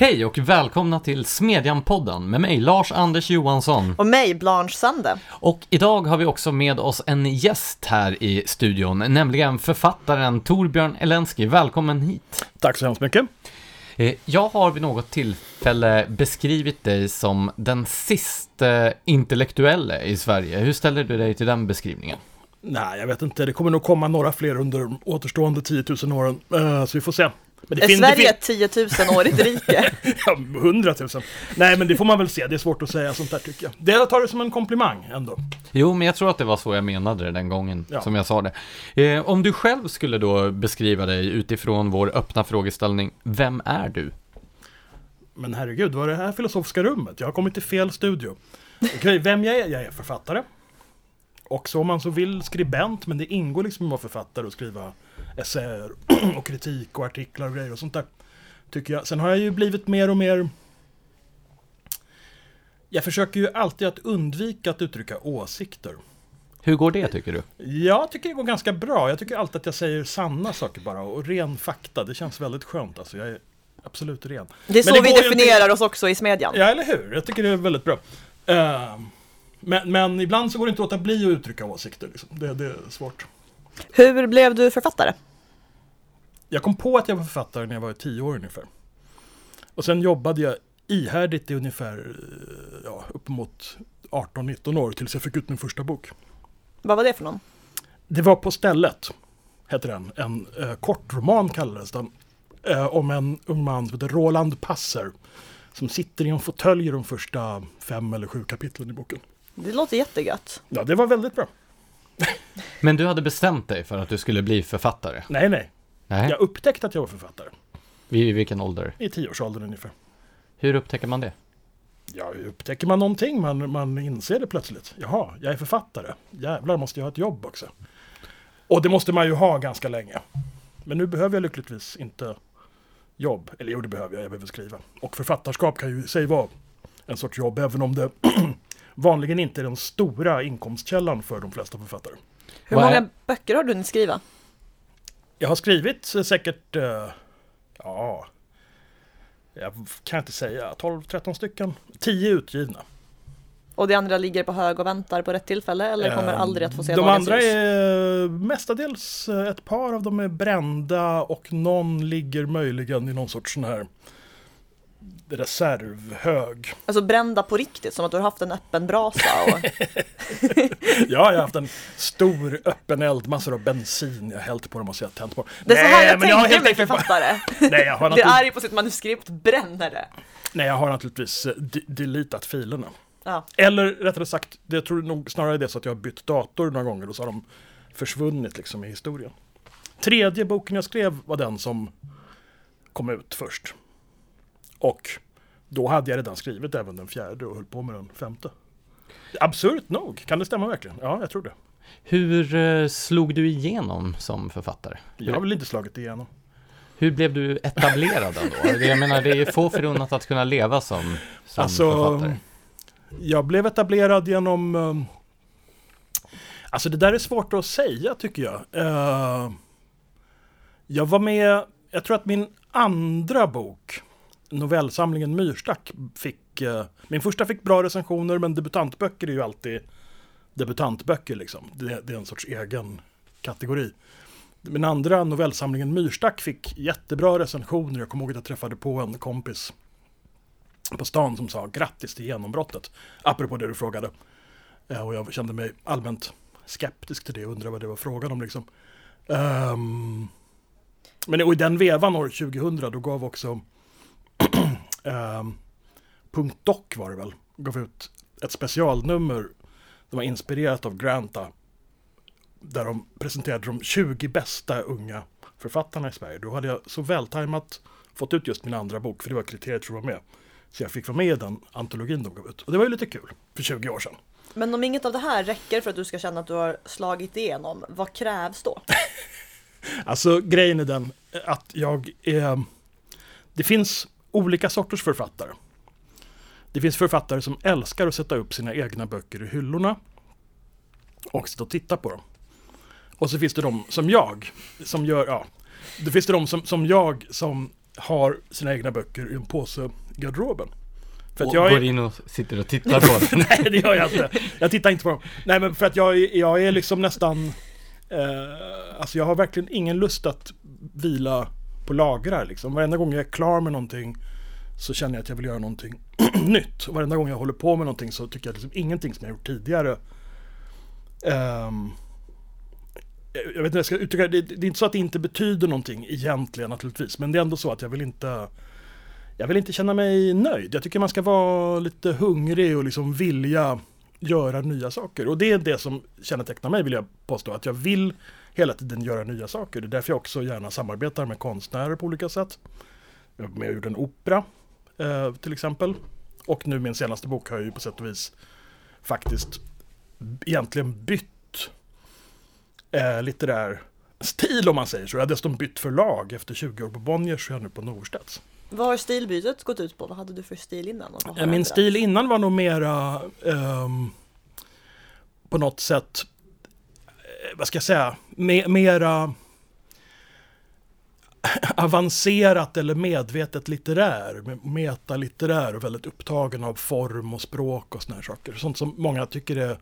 Hej och välkomna till Smedjan-podden med mig Lars Anders Johansson. Och mig, Blanche Sande. Och idag har vi också med oss en gäst här i studion, nämligen författaren Torbjörn Elensky. Välkommen hit. Tack så hemskt mycket. Eh, Jag har vid något tillfälle beskrivit dig som den sista intellektuelle i Sverige. Hur ställer du dig till den beskrivningen? Nej, jag vet inte. Det kommer nog komma några fler under de återstående 10 000 åren. Eh, så vi får se. Men det Är fin- Sverige ett 10 000-årigt rike? fin- ja, 100 000. Nej, men det får man väl se. Det är svårt att säga sånt där tycker jag. Det tar det som en komplimang ändå. Jo, men jag tror att det var så jag menade det den gången Ja. som jag sa det. Eh, om du själv skulle då beskriva dig utifrån vår öppna frågeställning, vem är du? Men herregud, vad är det här filosofiska rummet? Jag har kommit till fel studio. Okej, vem jag är? Jag är författare. Och så om man så vill skribent, men det ingår liksom att vara författare och skriva essäer och kritik och artiklar och grejer och sånt där. Tycker jag. Sen har jag ju blivit mer och mer... Jag försöker ju alltid att undvika att uttrycka åsikter. Hur går det tycker du? Jag tycker det går ganska bra. Jag tycker alltid att jag säger sanna saker bara och ren fakta. Det känns väldigt skönt alltså. Jag är absolut ren. Det är så det vi definierar oss också i Smedjan. Ja, eller hur? Jag tycker det är väldigt bra. Eh, men, men ibland så går det inte att låta bli att uttrycka åsikter. Liksom. Det, det är svårt. Hur blev du författare? Jag kom på att jag var författare när jag var tio år ungefär. Och sen jobbade jag ihärdigt i ungefär eh, ja, uppemot 18-19 år tills jag fick ut min första bok. Vad var det för någon? Det var På stället, heter den. En eh, kortroman kallades den. Eh, om en ung man som heter Roland Passer. Som sitter i en fåtölj i de första fem eller sju kapitlen i boken. Det låter jättegött. Ja, det var väldigt bra. Men du hade bestämt dig för att du skulle bli författare? Nej, nej. Nej. Jag upptäckte att jag var författare. Vid vilken ålder? I tioårsåldern ungefär. Hur upptäcker man det? Ja, upptäcker man någonting, man, man inser det plötsligt. Jaha, jag är författare. Jävlar, måste jag ha ett jobb också. Och det måste man ju ha ganska länge. Men nu behöver jag lyckligtvis inte jobb. Eller jo, det behöver jag, jag behöver skriva. Och författarskap kan ju i sig vara en sorts jobb, även om det vanligen inte är den stora inkomstkällan för de flesta författare. Hur Vad många är- böcker har du hunnit skriva? Jag har skrivit eh, säkert, eh, ja, jag kan inte säga, 12-13 stycken. 10 utgivna. Och de andra ligger på hög och väntar på rätt tillfälle eller kommer Eh, aldrig att få se De andra ljus? är mestadels, ett par av dem är brända och någon ligger möjligen i någon sorts sån här reservhög. Alltså brända på riktigt, som att du har haft en öppen brasa och... Ja, jag har haft en stor öppen eld, massor av bensin, jag har hällt på dem och så jag tänt på. Det är så här jag men tänker helt mig författare. Nej, jag har naturligtvis, arg på sitt manuskript, bränner det. nej, jag har naturligtvis eh, de- deletat filerna. Ja. Eller rättare sagt, det jag tror nog snarare det är så att jag har bytt dator några gånger och så har de försvunnit liksom i historien. Tredje boken jag skrev var den som kom ut först. Och då hade jag redan skrivit även den fjärde och höll på med den femte. Absurt nog, kan det stämma verkligen? Ja, jag tror det. Hur eh, slog du igenom som författare? Jag har väl inte slagit igenom. Hur blev du etablerad ändå? Jag menar, det är få förunnat att kunna leva som, som Alltså, författare. Jag blev etablerad genom... ehm, Alltså det där är svårt att säga tycker jag. Eh, Jag var med, jag tror att min andra bok, novellsamlingen Myrstack, fick... eh, Min första fick bra recensioner, men debutantböcker är ju alltid debutantböcker liksom. Det, det är en sorts egen kategori. Min andra novellsamlingen Myrstack fick jättebra recensioner. Jag kommer ihåg att jag träffade på en kompis på stan som sa grattis till genombrottet. Apropå det du frågade. Eh, Och jag kände mig allmänt skeptisk till det och undrade vad det var frågan om liksom. Um, men och i den vevan år 2000 då gav också um, Punkt Doc var det väl, gav ut ett specialnummer. Det var inspirerat av Granta. Där de presenterade de 20 bästa unga författarna i Sverige. Då hade jag så vältajmat fått ut just min andra bok, för det var kriteriet för att vara med. Så jag fick vara med i den antologin de gav ut. Och det var ju lite kul, för 20 år sedan. Men om inget av det här räcker för att du ska känna att du har slagit igenom, vad krävs då? Alltså grejen är den att jag är... Det finns olika sorters författare. Det finns författare som älskar att sätta upp sina egna böcker i hyllorna och sitta och titta på dem. Och så finns det de som jag, som gör, ja, det finns det de som, som jag som har sina egna böcker i en påse i garderoben. För att och jag går är, in och sitter och tittar på den. Nej, det gör jag inte. Jag tittar inte på dem. Nej, men för att jag, jag är liksom nästan... Eh, alltså jag har verkligen ingen lust att vila på lagrar liksom. Varenda gång jag är klar med någonting så känner jag att jag vill göra någonting nytt. Och varenda gång jag håller på med någonting så tycker jag liksom ingenting som jag gjort tidigare Um, jag vet inte jag ska uttrycka det. Det är inte så att det inte betyder någonting egentligen naturligtvis. Men det är ändå så att jag vill inte jag vill inte känna mig nöjd. Jag tycker man ska vara lite hungrig och liksom vilja göra nya saker. Och det är det som kännetecknar mig vill jag påstå. Att jag vill hela tiden göra nya saker. Det är därför jag också gärna samarbetar med konstnärer på olika sätt. Jag har gjort en opera eh, till exempel. Och nu min senaste bok har jag ju på sätt och vis faktiskt egentligen bytt eh, litterär stil om man säger så. Jag har dessutom bytt förlag. Efter 20 år på Bonniers så är jag nu på Norstedts. Vad har stilbytet gått ut på? Vad hade du för stil innan? Eh, Min stil innan var nog mera ehm, på något sätt, eh, vad ska jag säga, me, mera avancerat eller medvetet litterär, me- metalitterär och väldigt upptagen av form och språk och såna här saker. Sånt som många tycker är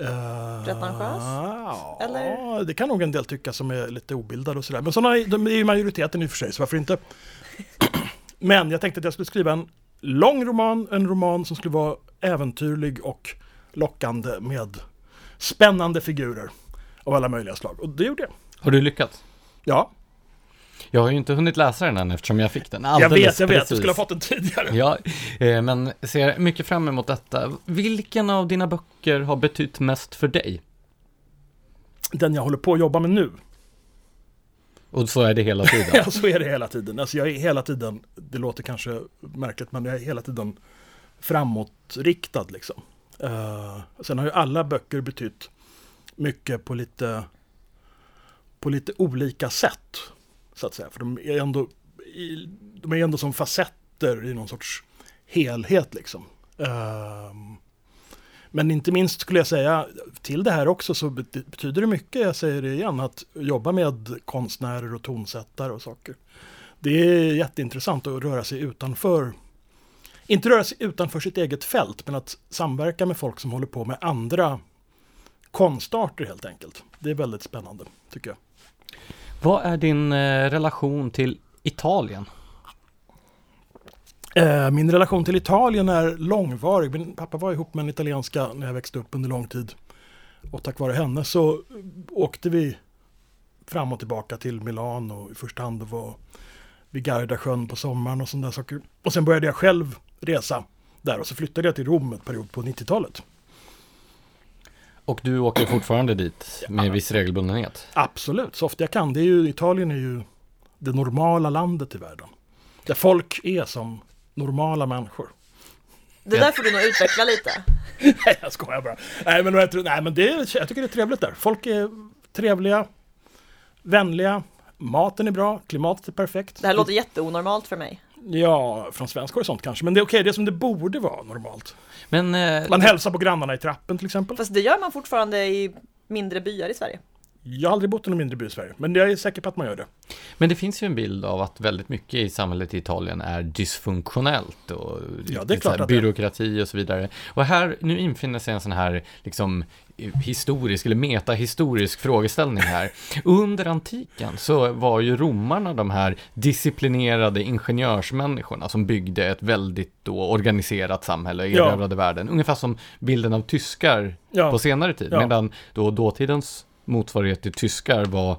Uh, Pretentiös? Ja, Eller? det kan nog en del tycka som är lite obildade och sådär. Men sådana de är ju majoriteten i och för sig, så varför inte? Men jag tänkte att jag skulle skriva en lång roman, en roman som skulle vara äventyrlig och lockande med spännande figurer av alla möjliga slag. Och det gjorde jag. Har du lyckats? Ja, Jag har ju inte hunnit läsa den än eftersom jag fick den jag alldeles vet, jag vet. Du precis. skulle ha fått den tidigare. Ja, eh, men ser mycket fram emot detta. Vilken av dina böcker har betytt mest för dig? Den jag håller på att jobba med nu. Och så är det hela tiden. Ja, så är det hela tiden. Alltså jag är hela tiden, det låter kanske märkligt, men jag är hela tiden framåtriktad liksom. Uh, sen har ju alla böcker betytt mycket på lite, på lite olika sätt. Så att säga. För de är ändå, i, de är ändå som facetter i någon sorts helhet liksom. Uh, men inte minst skulle jag säga, till det här också så betyder det mycket, jag säger det igen, att jobba med konstnärer och tonsättare och saker. Det är jätteintressant att röra sig utanför, inte röra sig utanför sitt eget fält, men att samverka med folk som håller på med andra konstarter helt enkelt. Det är väldigt spännande, tycker jag. Vad är din eh, relation till Italien? Eh, Min relation till Italien är långvarig. Min pappa var ihop med en italienska när jag växte upp under lång tid. Och tack vare henne så åkte vi fram och tillbaka till Milano i första hand och var vid Gardasjön på sommaren och sådana saker. Och sen började jag själv resa där och så flyttade jag till Rom ett period på 90-talet. Och du åker fortfarande dit med viss regelbundenhet? Absolut, så ofta jag kan. Det är ju, Italien är ju det normala landet i världen. Där folk är som normala människor. Det där får du nog utveckla lite. Nej, jag skojar bara. Nej, men, nej, men det, är- jag tycker det är trevligt där. Folk är trevliga, vänliga, maten är bra, klimatet är perfekt. Det här låter jätteonormalt för mig. Ja, från svensk horisont kanske, men det är okej, det är som det borde vara normalt. Men eh, Man hälsar på grannarna i trappen till exempel. Fast det gör man fortfarande i mindre byar i Sverige. Jag har aldrig bott i någon mindre by i Sverige, men jag är säker på att man gör det. Men det finns ju en bild av att väldigt mycket i samhället i Italien är dysfunktionellt och Ja, det är klart här att det byråkrati och så vidare. Och här, nu infinner sig en sån här liksom historisk eller metahistorisk frågeställning här. Under antiken så var ju romarna de här disciplinerade ingenjörsmänniskorna som byggde ett väldigt då organiserat samhälle och Ja. erövrade världen. Ungefär som bilden av tyskar Ja, på senare tid. Ja. Medan då dåtidens motsvarighet till tyskar var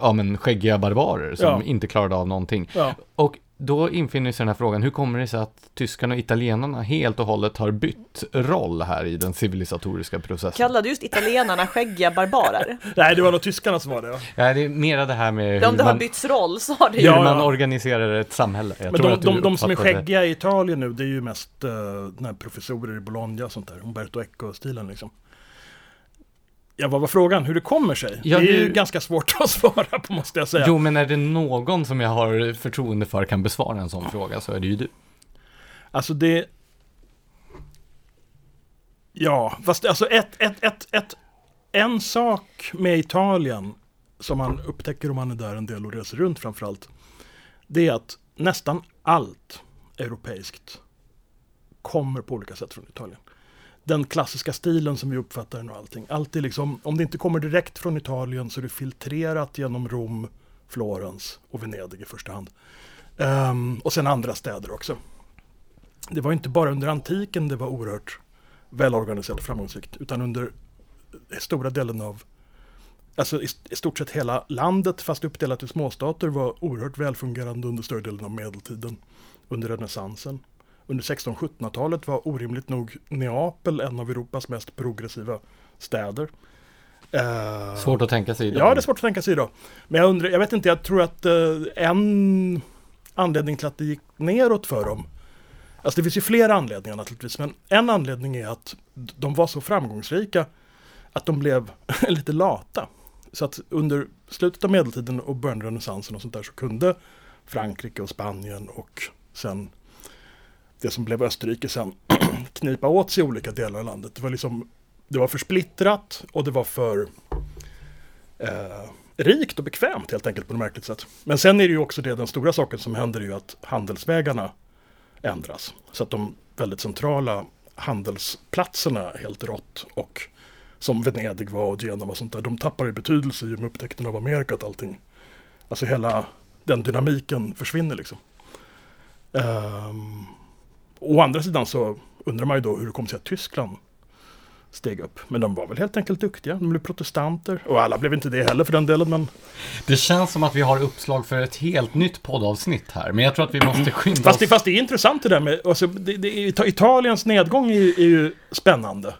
ja, men skäggiga barbarer som Ja. inte klarade av någonting. ja. Och då infinner sig den här frågan, hur kommer det sig att tyskarna och italienarna helt och hållet har bytt roll här i den civilisatoriska processen? Kallade just italienarna skäggiga barbarer? Nej, det var nog tyskarna som var det. Ja. Ja, det är mera det här med Om hur det har man, bytts roll så har det ju... hur Ja, man organiserar ett samhälle. Jag Men tror de, att du de, de som är skäggiga i Italien nu, det är ju mest uh, professorer i Bologna och sånt där. Umberto Eco-stilen liksom. Ja, vad var frågan? Hur det kommer sig? Ja, det är ju hur- ganska svårt att svara på måste jag säga. Jo, men är det någon som jag har förtroende för kan besvara en sån fråga så är det ju du. Alltså det... Ja, fast alltså ett, ett, ett, ett, en sak med Italien som man upptäcker om man är där en del och reser runt framförallt. det är att nästan allt europeiskt kommer på olika sätt från Italien. Den klassiska stilen som vi uppfattar den och allting. Allt är liksom, om det inte kommer direkt från Italien så är det filtrerat genom Rom, Florens och Venedig i första hand. Um, och sen andra städer också. Det var inte bara under antiken det var oerhört välorganiserat och framgångsrikt utan under stora delen av Alltså i stort sett hela landet fast uppdelat i småstater var oerhört välfungerande under större delen av medeltiden. Under renässansen. Under 1600-1700-talet var orimligt nog Neapel en av Europas mest progressiva städer. Eh, Svårt att tänka sig idag. Ja, det är svårt att tänka sig idag. Men jag undrar, jag vet inte, jag tror att eh, en anledning till att det gick neråt för dem Alltså det finns ju flera anledningar naturligtvis, men en anledning är att de var så framgångsrika att de blev lite lata. Så att under slutet av medeltiden och början av renässansen och sånt där så kunde Frankrike och Spanien och sen det som blev Österrike sen knipa åt sig olika delar av landet. Det var liksom det var för splittrat och det var för eh, rikt och bekvämt helt enkelt på ett märkligt sätt. Men sen är det ju också det, den stora saken som händer är ju att handelsvägarna ändras. Så att de väldigt centrala handelsplatserna helt rått och som Venedig var och Genova och sånt där, de tappar i betydelse i och med upptäckten av Amerika och allting, alltså hela den dynamiken försvinner liksom. Um, å andra sidan så undrar man ju då hur det kommer sig att Tyskland steg upp. Men de var väl helt enkelt duktiga. De blev protestanter. Och alla blev inte det heller för den delen. Men... Det känns som att vi har uppslag för ett helt nytt poddavsnitt här. Men jag tror att vi måste skynda fast, det, oss. fast det är intressant det där med... Alltså, det, det, Italiens nedgång är, är ju spännande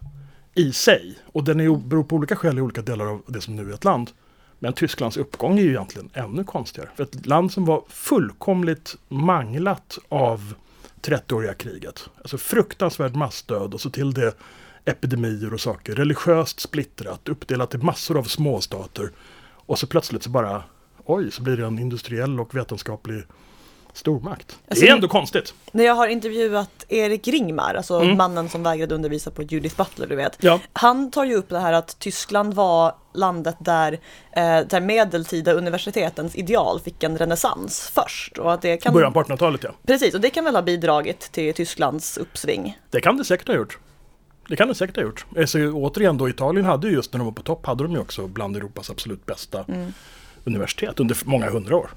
i sig. Och den är, beror på olika skäl i olika delar av det som nu är ett land. Men Tysklands uppgång är ju egentligen ännu konstigare. För ett land som var fullkomligt manglat av 30-åriga kriget. Alltså fruktansvärd massdöd och så till det epidemier och saker. Religiöst splittrat, uppdelat i massor av småstater. Och så plötsligt så bara, oj, så blir det en industriell och vetenskaplig stormakt. Alltså, det är ändå konstigt. När jag har intervjuat Erik Ringmar, alltså Mm. mannen som vägrade undervisa på Judith Butler, du vet. Ja. Han tar ju upp det här att Tyskland var landet där, eh, där medeltida universitetens ideal fick en renässans först. Och att det kan, Början på 1800-talet ja. Precis, och det kan väl ha bidragit till Tysklands uppsving. Det kan det säkert ha gjort. Det kan det säkert ha gjort. Alltså, återigen då, Italien hade ju just när de var på topp, hade de ju också bland Europas absolut bästa universitet under många hundra år.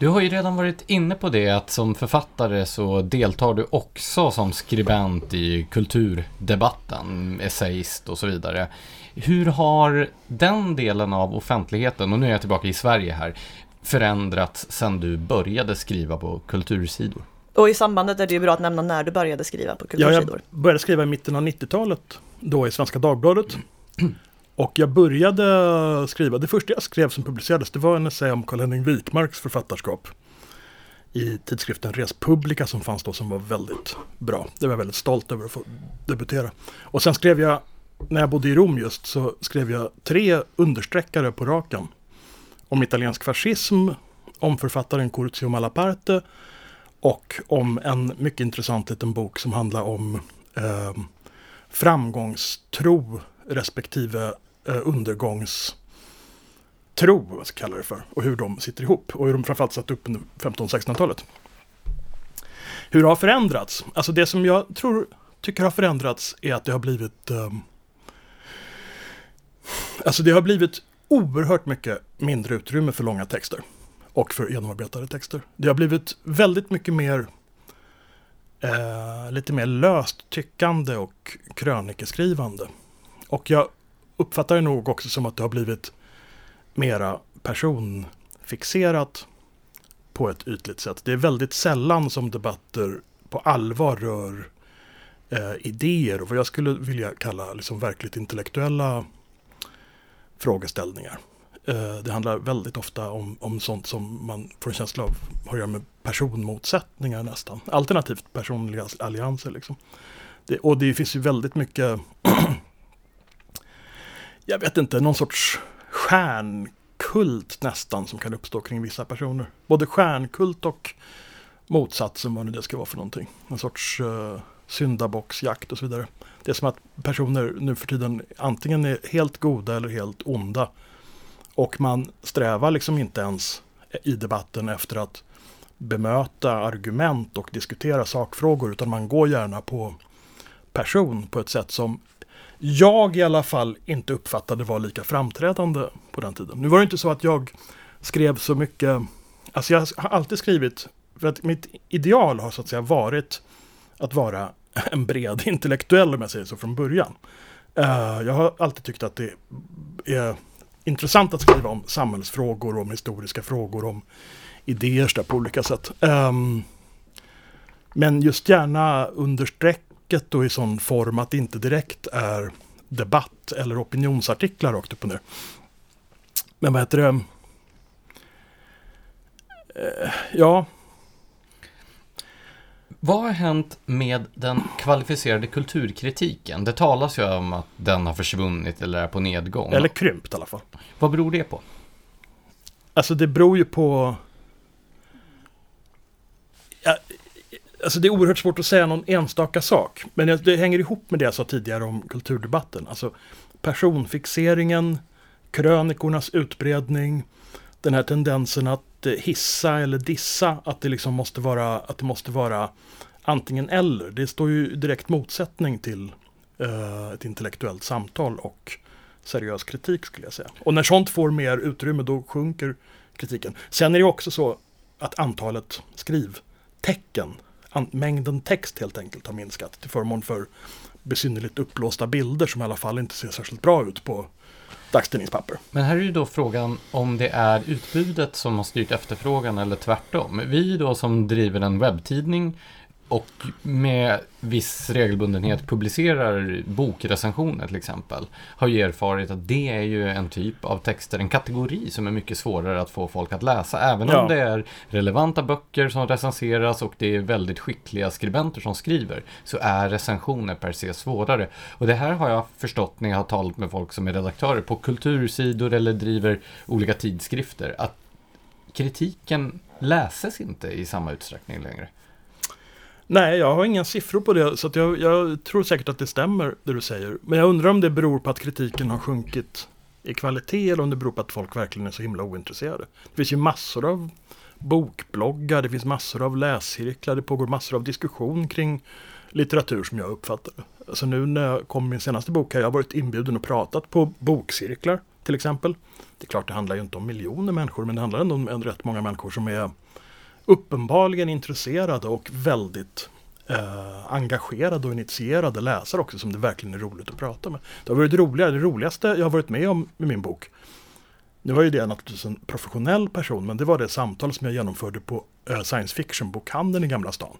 Du har ju redan varit inne på det att som författare så deltar du också som skribent i kulturdebatten, essayist och så vidare. Hur har den delen av offentligheten, och nu är jag tillbaka i Sverige här, förändrats sedan du började skriva på kultursidor? Och i sambandet är det ju bra att nämna när du började skriva på Ja, kultursidor. jag började skriva i mitten av 90-talet, då i Svenska Dagbladet. Och jag började skriva, det första jag skrev som publicerades, det var en essä om Karl-Henning Wikmarks författarskap. I tidskriften Res Publica som fanns då som var väldigt bra. Det var jag väldigt stolt över att få debutera. Och sen skrev jag, när jag bodde i Rom just, så skrev jag tre understreckare på raken. Om italiensk fascism, om författaren Curzio Malaparte och om en mycket intressant liten bok som handlar om eh, framgångstro respektive eh, undergångstro, vad jag kalla det för, och hur de sitter ihop och hur de framförallt satt upp under 1500-1600-talet. Hur det har förändrats? Alltså det som jag tror, tycker har förändrats är att det har blivit eh, Alltså det har blivit oerhört mycket mindre utrymme för långa texter och för genomarbetade texter. Det har blivit väldigt mycket mer eh, lite mer löst tyckande och krönikeskrivande. Och jag uppfattar det nog också som att det har blivit mera personfixerat på ett ytligt sätt. Det är väldigt sällan som debatter på allvar rör eh, idéer och vad jag skulle vilja kalla liksom verkligt intellektuella frågeställningar. Eh, Det handlar väldigt ofta om, om sånt som man får en känsla av har att göra med personmotsättningar nästan. Alternativt personliga allianser. Liksom. Det, och det finns ju väldigt mycket, jag vet inte, någon sorts stjärnkult nästan som kan uppstå kring vissa personer. Både stjärnkult och motsatsen, vad nu det ska vara för någonting. En sorts uh, syndabocksjakt och så vidare. Det är som att personer nu för tiden antingen är helt goda eller helt onda. Och man strävar liksom inte ens i debatten efter att bemöta argument och diskutera sakfrågor utan man går gärna på person på ett sätt som jag i alla fall inte uppfattade var lika framträdande på den tiden. Nu var det inte så att jag skrev så mycket, alltså jag har alltid skrivit, för att mitt ideal har så att säga varit att vara en bred intellektuell om jag säger så från början. Eh, jag har alltid tyckt att det är intressant att skriva om samhällsfrågor, om historiska frågor, om idéer på olika sätt. Ehm, men just gärna under strecket och i sån form att det inte direkt är debatt eller opinionsartiklar rakt upp och ner. Men vad heter det? Uh, ja, vad har hänt med den kvalificerade kulturkritiken? Det talas ju om att den har försvunnit eller är på nedgång. Eller krympt i alla fall. Vad beror det på? Alltså det beror ju på... Ja, alltså det är oerhört svårt att säga någon enstaka sak. Men det hänger ihop med det jag sa tidigare om kulturdebatten. Alltså personfixeringen, krönikornas utbredning, den här tendensen att eh, hissa eller dissa att det liksom måste vara, att det måste vara antingen eller. Det står ju direkt motsättning till uh, ett intellektuellt samtal och seriös kritik skulle jag säga. Och när sånt får mer utrymme då sjunker kritiken. Sen är det också så att antalet skrivtecken, mängden text helt enkelt har minskat till förmån för besynnerligt uppblåsta bilder som i alla fall inte ser särskilt bra ut på dagstidningspapper. Men här är ju då frågan om det är utbudet som har styrt efterfrågan eller tvärtom. Vi då som driver en webbtidning och med viss regelbundenhet publicerar bokrecensioner till exempel, har ju erfarit att det är ju en typ av texter, en kategori som är mycket svårare att få folk att läsa. Även ja. om det är relevanta böcker som recenseras och det är väldigt skickliga skribenter som skriver, så är recensioner per se svårare. Och det här har jag förstått när jag har talat med folk som är redaktörer på kultursidor eller driver olika tidskrifter, att kritiken läses inte i samma utsträckning längre. Nej, jag har inga siffror på det, så jag, jag, tror säkert att det stämmer det du säger. Men jag undrar om det beror på att kritiken har sjunkit i kvalitet eller om det beror på att folk verkligen är så himla ointresserade. Det finns ju massor av bokbloggar, det finns massor av läscirklar, det pågår massor av diskussion kring litteratur som jag uppfattar det. Alltså nu när jag kom med min senaste bok har jag varit inbjuden och pratat på bokcirklar till exempel. Det är klart, det handlar ju inte om miljoner människor, men det handlar ändå om rätt många människor som är uppenbarligen intresserade och väldigt eh, engagerade och initierade läsare också som det verkligen är roligt att prata med. Det har varit roligare, det roligaste jag har varit med om med min bok. Nu var ju det naturligtvis en professionell person men det var det samtal som jag genomförde på eh, science fiction-bokhandeln i Gamla stan.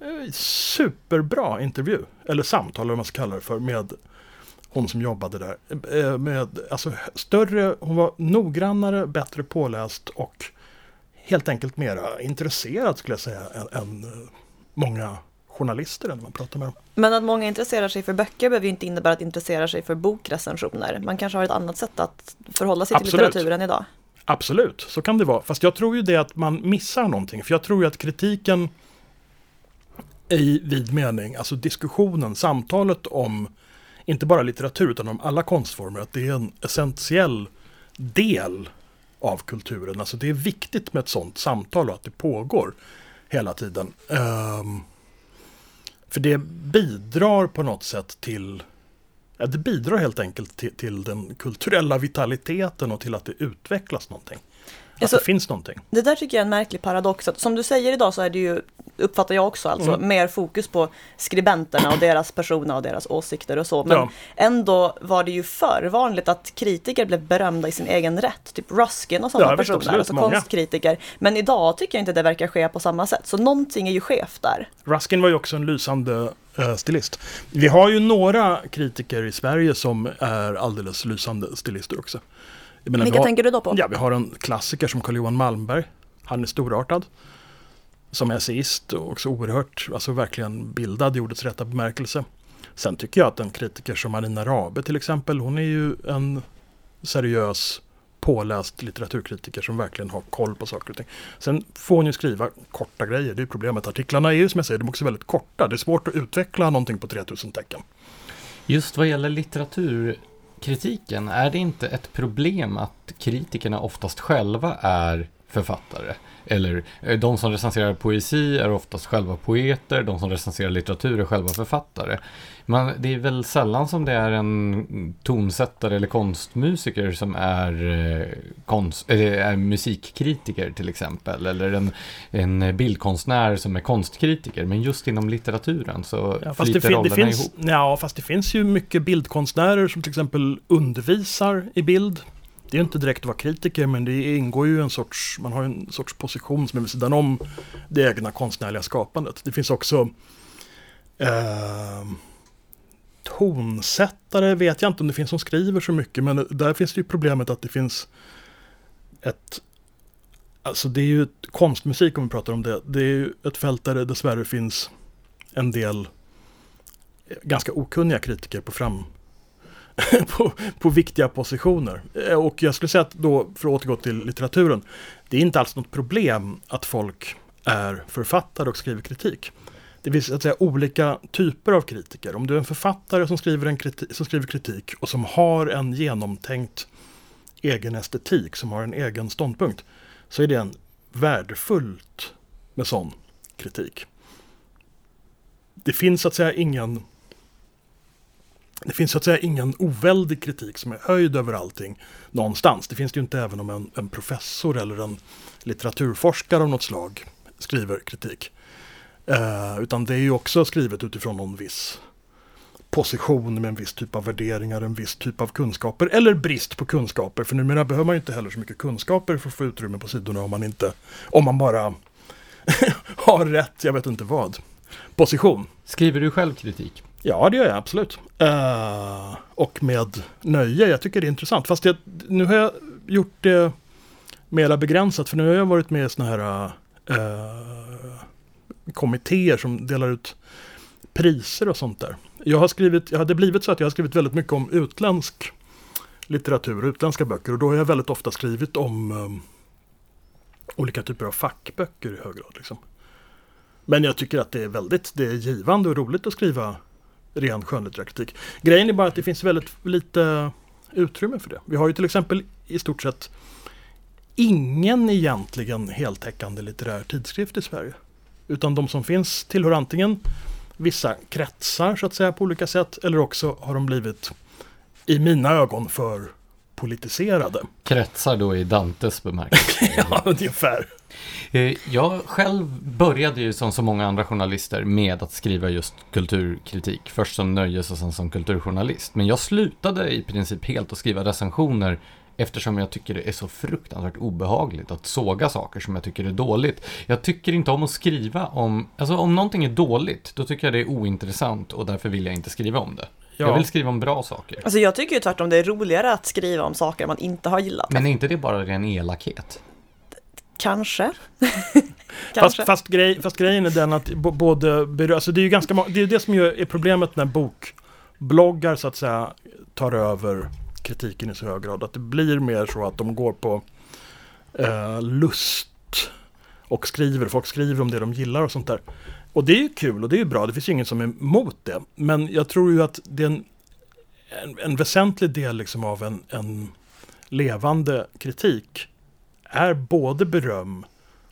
Eh, superbra intervju, eller samtal eller vad man ska kalla det för, med hon som jobbade där. Eh, med, alltså, större, hon var noggrannare, bättre påläst och helt enkelt mera intresserad skulle jag säga än, än eh, många journalister när man pratar med dem. Men att många intresserar sig för böcker behöver ju inte innebära att intressera sig för bokrecensioner. Man kanske har ett annat sätt att förhålla sig Absolut. till litteraturen idag. Absolut, så kan det vara. Fast jag tror ju det att man missar någonting. För jag tror ju att kritiken i vid mening, alltså diskussionen, samtalet om inte bara litteratur utan om alla konstformer, att det är en essentiell del av kulturen. Alltså det är viktigt med ett sånt samtal och att det pågår hela tiden. Um, för det bidrar på något sätt till Ja, det bidrar helt enkelt till, till, den kulturella vitaliteten och till att det utvecklas någonting. Att alltså, det finns någonting. Det där tycker jag är en märklig paradox. Att, som du säger idag så är det ju, uppfattar jag också, alltså mm. mer fokus på skribenterna och deras personer och deras åsikter och så. Men ja. ändå var det ju för vanligt att kritiker blev berömda i sin egen rätt. Typ Ruskin och sådana ja, personer, absolut, alltså många. konstkritiker. Men idag tycker jag inte det verkar ske på samma sätt. Så någonting är ju skevt där. Ruskin var ju också en lysande uh, stilist. Vi har ju några kritiker i Sverige som är alldeles lysande stilister också. Menar, Vilka har, tänker du då på? Ja, vi har en klassiker som Carl-Johan Malmberg. Han är storartad. Som essayist och också oerhört, alltså verkligen bildad i ordets rätta bemärkelse. Sen tycker jag att en kritiker som Marina Rabe till exempel, hon är ju en seriös påläst litteraturkritiker som verkligen har koll på saker och ting. Sen får hon ju skriva korta grejer, det är problemet. Artiklarna är ju som jag säger, de är också väldigt korta. Det är svårt att utveckla någonting på 3000 tecken. Just vad gäller litteratur kritiken, är det inte ett problem att kritikerna oftast själva är författare. Eller eh, de som recenserar poesi är oftast själva poeter, de som recenserar litteratur är själva författare. Men det är väl sällan som det är en tonsättare eller konstmusiker som är, eh, konst, eller är musikkritiker till exempel. Eller en, en bildkonstnär som är konstkritiker. Men just inom litteraturen så ja, flyter det rollerna det finns, ihop. Ja, fast det finns ju mycket bildkonstnärer som till exempel undervisar i bild det är inte direkt att vara kritiker men det ingår ju en sorts, man har en sorts position som är vid sidan om det egna konstnärliga skapandet. Det finns också eh, tonsättare, vet jag inte om det finns som skriver så mycket men där finns det ju problemet att det finns ett Alltså det är ju konstmusik om vi pratar om det. Det är ju ett fält där det dessvärre finns en del eh, ganska okunniga kritiker på fram, på, på viktiga positioner. Eh, och jag skulle säga att då, för att återgå till litteraturen, det är inte alls något problem att folk är författare och skriver kritik. Det finns att säga, olika typer av kritiker. Om du är en författare som skriver, en kritik, som skriver kritik och som har en genomtänkt egen estetik, som har en egen ståndpunkt, så är det en värdefullt med sån kritik. Det finns så att säga ingen det finns så att säga ingen oväldig kritik som är höjd över allting någonstans. Det finns det ju inte även om en, en professor eller en litteraturforskare av något slag skriver kritik. Eh, utan det är ju också skrivet utifrån någon viss position med en viss typ av värderingar, en viss typ av kunskaper eller brist på kunskaper. För numera behöver man ju inte heller så mycket kunskaper för att få utrymme på sidorna om man inte, om man bara har rätt, jag vet inte vad, position. Skriver du själv kritik? Ja, det gör jag absolut. Uh, och med nöje. Jag tycker det är intressant. Fast jag, nu har jag gjort det mera begränsat. För nu har jag varit med i sådana här uh, kommittéer som delar ut priser och sånt där. Jag har skrivit, jag hade blivit så att jag har skrivit väldigt mycket om utländsk litteratur, utländska böcker. Och då har jag väldigt ofta skrivit om um, olika typer av fackböcker i hög grad. Liksom. Men jag tycker att det är väldigt det är givande och roligt att skriva ren skönlitterär kritik. Grejen är bara att det finns väldigt lite utrymme för det. Vi har ju till exempel i stort sett ingen egentligen heltäckande litterär tidskrift i Sverige. Utan de som finns tillhör antingen vissa kretsar så att säga på olika sätt eller också har de blivit i mina ögon för politiserade. Kretsar då i Dantes bemärkelse? ja, ungefär. Eh, jag själv började ju som så många andra journalister med att skriva just kulturkritik. Först som nöjes och sen som kulturjournalist. Men jag slutade i princip helt att skriva recensioner Eftersom jag tycker det är så fruktansvärt obehagligt att såga saker som jag tycker är dåligt. Jag tycker inte om att skriva om, alltså om någonting är dåligt, då tycker jag det är ointressant och därför vill jag inte skriva om det. Ja. Jag vill skriva om bra saker. Alltså jag tycker ju tvärtom det är roligare att skriva om saker man inte har gillat. Men är inte det bara ren elakhet? Kanske. fast, fast, grej, fast grejen är den att både, alltså det är ju ganska det är det som är problemet när bokbloggar så att säga tar över kritiken i så hög grad. Att det blir mer så att de går på eh, lust och skriver, folk skriver om det de gillar och sånt där. Och det är ju kul och det är ju bra, det finns ju ingen som är emot det. Men jag tror ju att det är en, en, en väsentlig del liksom av en, en levande kritik är både beröm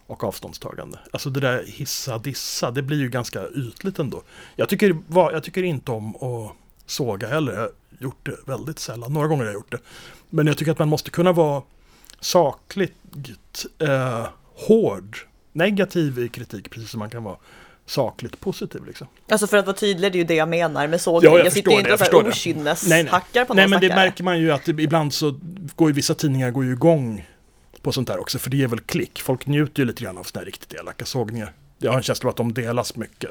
och avståndstagande. Alltså det där hissa dissa, det blir ju ganska ytligt ändå. Jag tycker, jag tycker inte om att såga heller. Jag har gjort det väldigt sällan. Några gånger har jag gjort det. Men jag tycker att man måste kunna vara sakligt eh, hård, negativ i kritik, precis som man kan vara sakligt positiv. Liksom. Alltså för att vara tydlig, det är ju det jag menar med sågning. Ja, jag, jag sitter ju inte och så okynneshackar på någon Nej, men det märker man ju att ibland så går ju vissa tidningar går ju igång på sånt där också, för det ger väl klick. Folk njuter ju lite grann av sådana här riktigt elaka sågningar. Jag har en känsla av att de delas mycket.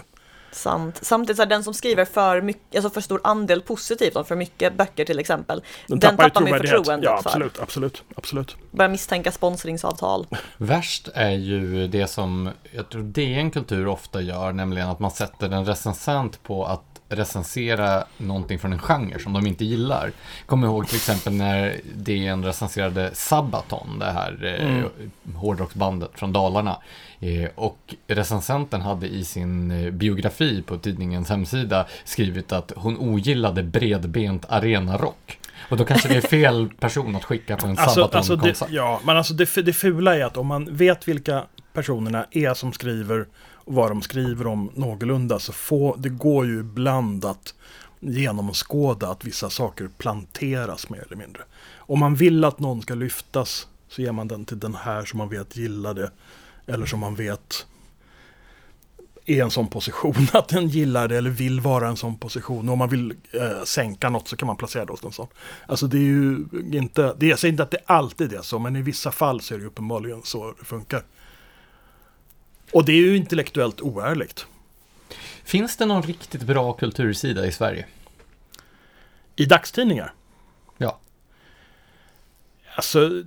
Sant. Samtidigt så är den som skriver för, mycket, alltså för stor andel positivt, om för mycket böcker till exempel, den, den tappar, tappar man förtroendet ja, absolut, för. Absolut, absolut. Börjar misstänka sponsringsavtal. Värst är ju det som jag tror DN Kultur ofta gör, nämligen att man sätter en recensent på att recensera någonting från en genre som de inte gillar. Kommer ihåg till exempel när DN recenserade Sabaton, det här eh, mm. hårdrocksbandet från Dalarna. Eh, och recensenten hade i sin eh, biografi på tidningens hemsida skrivit att hon ogillade bredbent arenarock. Och då kanske det är fel person att skicka på en Alltså, alltså det, ja, men alltså det, det fula är att om man vet vilka personerna är som skriver vad de skriver om någorlunda så får, det går ju ibland att genomskåda att vissa saker planteras mer eller mindre. Om man vill att någon ska lyftas så ger man den till den här som man vet gillar det. Eller som man vet är i en sån position att den gillar det eller vill vara i en sån position. Och om man vill eh, sänka något så kan man placera det hos en sån. Alltså det är ju inte, det, jag säger inte att det alltid är så, men i vissa fall så är det uppenbarligen så det funkar. Och det är ju intellektuellt oärligt. Finns det någon riktigt bra kultursida i Sverige? I dagstidningar? Ja. Alltså,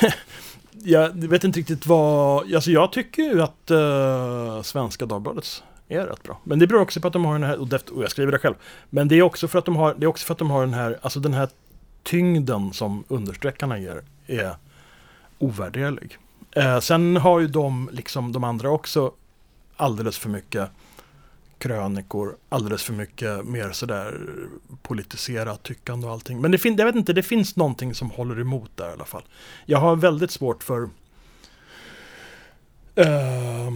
jag vet inte riktigt vad... Alltså jag tycker ju att uh, Svenska Dagbladets är rätt bra. Men det beror också på att de har den här, och, och jag skriver det själv. Men det är också för att de har, det är också för att de har den här, alltså den här tyngden som understreckarna ger är ovärderlig. Eh, sen har ju de, liksom de andra också, alldeles för mycket krönikor, alldeles för mycket mer sådär politiserat tyckande och allting. Men det fin- jag vet inte, det finns någonting som håller emot där i alla fall. Jag har väldigt svårt för eh,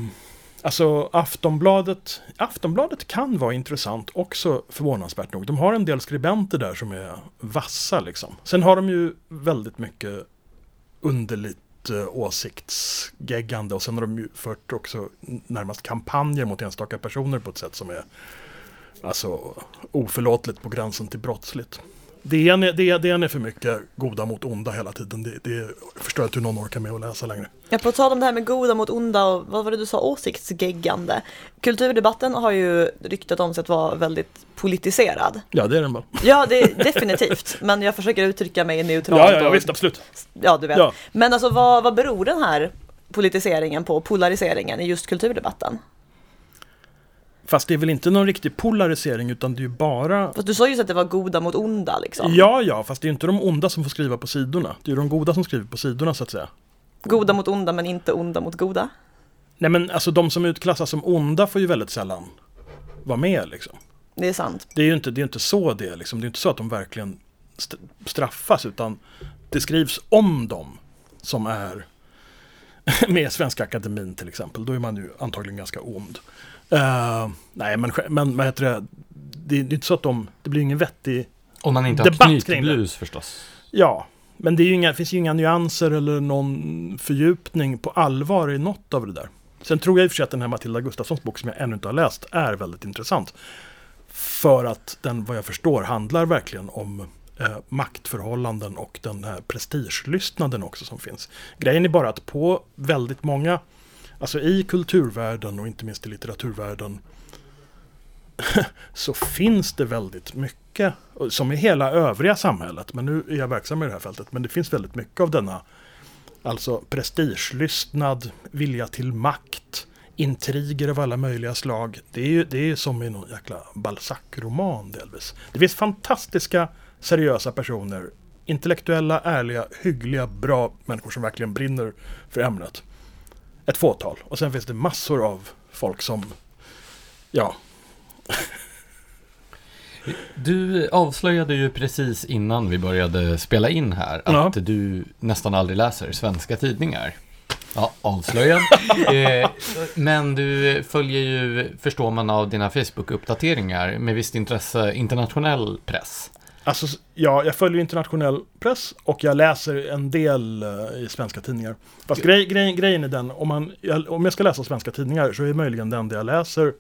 Alltså Aftonbladet, Aftonbladet kan vara intressant också förvånansvärt nog. De har en del skribenter där som är vassa liksom. Sen har de ju väldigt mycket underligt Eh, åsiktsgeggande och sen har de ju fört också närmast kampanjer mot enstaka personer på ett sätt som är alltså oförlåtligt på gränsen till brottsligt. DN är, det, DN är för mycket goda mot onda hela tiden. Det, det förstår jag inte hur någon orkar med att läsa längre. Ja, på tal om det här med goda mot onda och vad var det du sa, åsiktsgeggande. Kulturdebatten har ju ryktat om sig att vara väldigt politiserad. Ja, det är den bara. Ja, det är definitivt. Men jag försöker uttrycka mig neutralt. Ja, ja, ja visst, absolut. Ja, du vet. Ja. Men alltså vad, vad beror den här politiseringen på, polariseringen i just kulturdebatten? Fast det är väl inte någon riktig polarisering utan det är ju bara... För du sa ju att det var goda mot onda liksom. Ja, ja, fast det är ju inte de onda som får skriva på sidorna. Det är ju de goda som skriver på sidorna så att säga. Goda mot onda men inte onda mot goda. Nej men alltså de som utklassas som onda får ju väldigt sällan vara med liksom. Det är sant. Det är ju inte, det är inte så det är liksom. Det är inte så att de verkligen st- straffas utan det skrivs om dem som är med Svenska Akademin till exempel. Då är man ju antagligen ganska ond. Eh, nej men, men vad heter det? Det, det är inte så att de, det blir ingen vettig Om man inte har Debatt knytblus förstås. Ja, men det är ju inga, finns ju inga nyanser eller någon fördjupning på allvar i något av det där. Sen tror jag i och för sig att den här Matilda Gustafssons bok som jag ännu inte har läst är väldigt intressant. För att den, vad jag förstår, handlar verkligen om eh, maktförhållanden och den här prestigelystnaden också som finns. Grejen är bara att på väldigt många, alltså i kulturvärlden och inte minst i litteraturvärlden, så finns det väldigt mycket, som i hela övriga samhället, men nu är jag verksam i det här fältet, men det finns väldigt mycket av denna Alltså prestigelystnad, vilja till makt, intriger av alla möjliga slag. Det är ju det är ju som i någon jäkla Balzac-roman delvis. Det finns fantastiska, seriösa personer. Intellektuella, ärliga, hyggliga, bra människor som verkligen brinner för ämnet. Ett fåtal. Och sen finns det massor av folk som, ja, Du avslöjade ju precis innan vi började spela in här att Ja. du nästan aldrig läser svenska tidningar. Ja, avslöjad. eh, men du följer ju, förstår man av dina Facebook-uppdateringar, med visst intresse internationell press. Alltså, ja, jag följer internationell press och jag läser en del eh, i svenska tidningar. Fast grej, grej, grejen är den, om, man, jag, om jag ska läsa svenska tidningar så är möjligen den där jag läser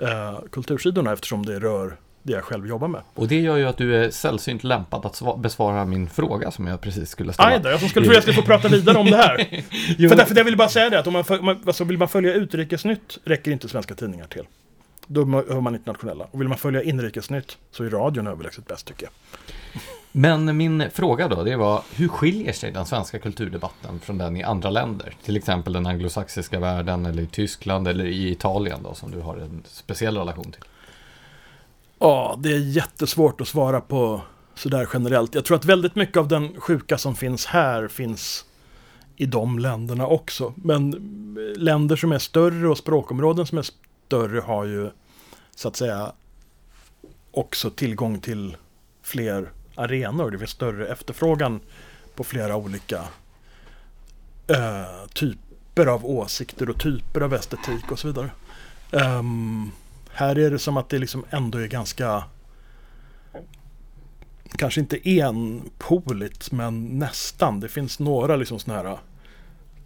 eh, kultursidorna eftersom det rör det jag själv jobbar med. Och det gör ju att du är sällsynt lämpad att sva- besvara min fråga som jag precis skulle ställa. Aj då, jag som skulle tro jag skulle få prata vidare om det här. För därför jag vill bara säga det att om man, alltså vill man följa utrikesnytt räcker inte svenska tidningar till. Då hör man internationella. Och vill man följa inrikesnytt så är radion överlägset bäst tycker jag. Men min fråga då, det var hur skiljer sig den svenska kulturdebatten från den i andra länder? Till exempel den anglosaxiska världen eller i Tyskland eller i Italien då som du har en speciell relation till. Ja, det är jättesvårt att svara på sådär generellt. Jag tror att väldigt mycket av den sjuka som finns här finns i de länderna också. Men länder som är större och språkområden som är större har ju så att säga också tillgång till fler arenor. Det finns större efterfrågan på flera olika eh, typer av åsikter och typer av estetik och så vidare. Um, här är det som att det liksom ändå är ganska kanske inte enpoligt men nästan. Det finns några liksom sådana här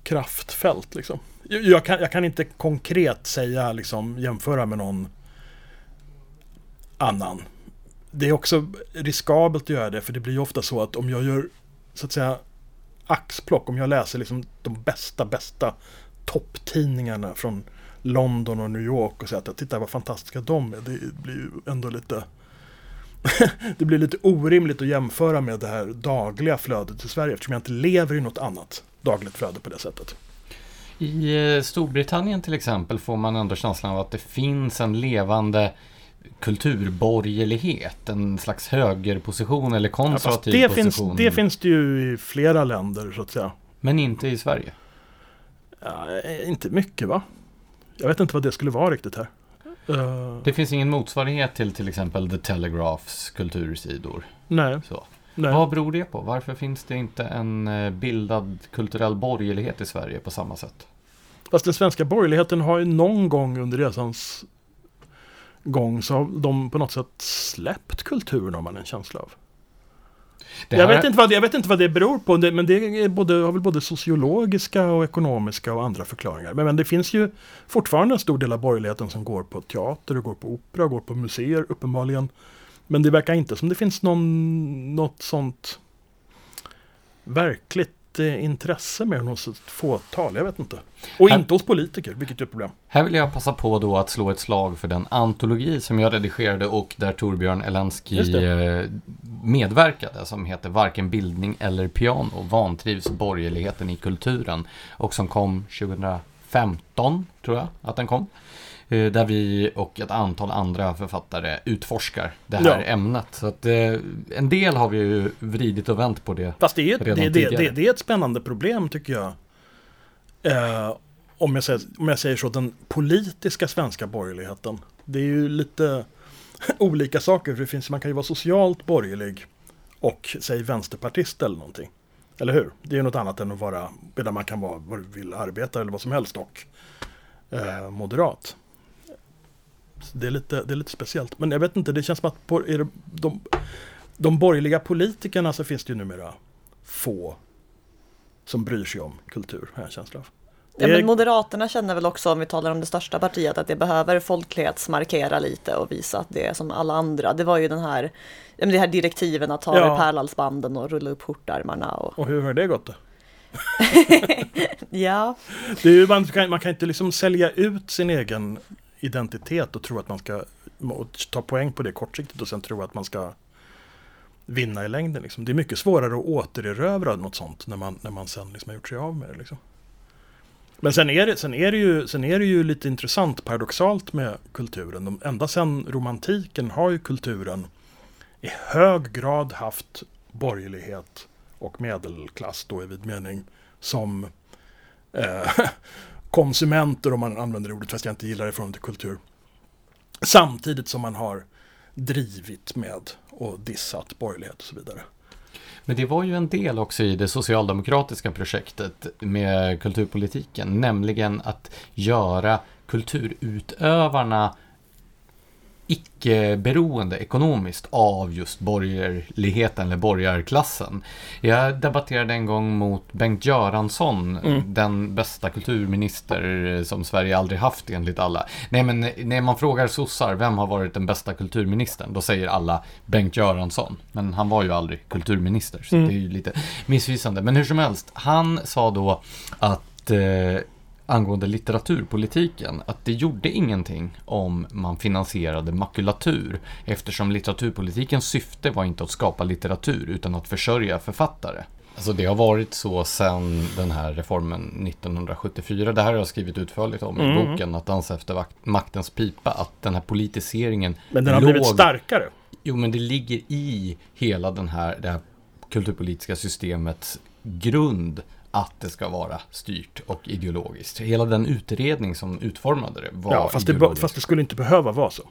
kraftfält liksom. Jag kan, jag kan inte konkret säga liksom jämföra med någon annan. Det är också riskabelt att göra det för det blir ju ofta så att om jag gör så att säga axplock, om jag läser liksom de bästa, bästa topptidningarna från London och New York och säger att titta vad fantastiska de är. Det blir ju ändå lite det blir lite orimligt att jämföra med det här dagliga flödet i Sverige eftersom jag inte lever i något annat dagligt flöde på det sättet. I eh, Storbritannien till exempel får man ändå känslan av att det finns en levande kulturborgerlighet, en slags högerposition eller konservativ ja, det position. Finns, det finns det ju i flera länder så att säga. Men inte i Sverige? Ja, inte mycket va? Jag vet inte vad det skulle vara riktigt här. Det finns ingen motsvarighet till till exempel The Telegraphs kultursidor? Nej. Så. Nej. Vad beror det på? Varför finns det inte en eh, bildad kulturell borgerlighet i Sverige på samma sätt? Fast den svenska borgerligheten har ju någon gång under resans gång så har de på något sätt släppt kulturen har man en känsla av. Här... Jag, vet inte vad, jag vet inte vad det beror på, men det är både, har väl både sociologiska och ekonomiska och andra förklaringar. Men, men, det finns ju fortfarande en stor del av borgerligheten som går på teater, och går på opera, och går på museer uppenbarligen. Men det verkar inte som det finns någon, något sånt verkligt intresse mer än hos ett fåtal, jag vet inte. Och här, inte hos politiker, vilket är ett problem. Här vill jag passa på då att slå ett slag för den antologi som jag redigerade och där Torbjörn Elensky eh, medverkade, som heter Varken bildning eller piano, vantrivs borgerligheten i kulturen och som kom 2015, tror jag att den kom. Eh, där vi och ett antal andra författare utforskar det här ja. ämnet. Så att eh, en del har vi ju vridit och vänt på det Fast det är, redan det, det, det, det är ett spännande problem tycker jag. Eh, om, jag säger, om jag säger så, den politiska svenska borgerligheten. Det är ju lite olika saker. För det finns, man kan ju vara socialt borgerlig och säg vänsterpartist eller någonting. Eller hur? Det är ju något annat än att vara, där man kan vara vad du vill arbeta eller vad som helst och eh, moderat. Det är, lite, det är lite speciellt. Men jag vet inte, det känns som att på, är det, de, de borgerliga politikerna så finns det ju numera få som bryr sig om kultur, har jag en känsla av. Ja, men Moderaterna känner väl också, om vi talar om det största partiet, att det behöver folklighetsmarkera lite och visa att det är som alla andra. Det var ju den här, de här direktiven att ta ja. pärlhalsbanden och rulla upp skjortarmarna. Och... och hur har det gått då? ja. Det är ju, man, kan, man kan inte liksom sälja ut sin egen identitet och tro att man ska ta poäng på det kortsiktigt och sen tro att man ska vinna i längden. Liksom. Det är mycket svårare att återerövra något sånt när man, när man sen liksom har gjort sig av med det. Liksom. Men sen är, det, sen, är det ju, sen är det ju lite intressant paradoxalt med kulturen. De, ända sedan romantiken har ju kulturen i hög grad haft borgerlighet och medelklass då i vid mening som eh, konsumenter om man använder ordet, fast jag inte gillar det från till kultur. Samtidigt som man har drivit med och dissat borgerlighet och så vidare. Men det var ju en del också i det socialdemokratiska projektet med kulturpolitiken, nämligen att göra kulturutövarna icke-beroende ekonomiskt av just borgerligheten eller borgarklassen. Jag debatterade en gång mot Bengt Göransson, mm. den bästa kulturminister som Sverige aldrig haft enligt alla. Nej men när man frågar sossar, vem har varit den bästa kulturministern? Då säger alla Bengt Göransson. Men han var ju aldrig kulturminister, så mm. det är ju lite missvisande. Men hur som helst, han sa då att eh, angående litteraturpolitiken att det gjorde ingenting om man finansierade makulatur eftersom litteraturpolitikens syfte var inte att skapa litteratur utan att försörja författare. Alltså det har varit så sedan den här reformen 1974. Det här har jag skrivit utförligt om mm. i boken, att dansa efter maktens pipa, att den här politiseringen Men den har låg... blivit starkare. Jo, men det ligger i hela den här, det här kulturpolitiska systemets grund att det ska vara styrt och ideologiskt. Hela den utredning som utformade det var ja, fast, det, fast det skulle inte behöva vara så.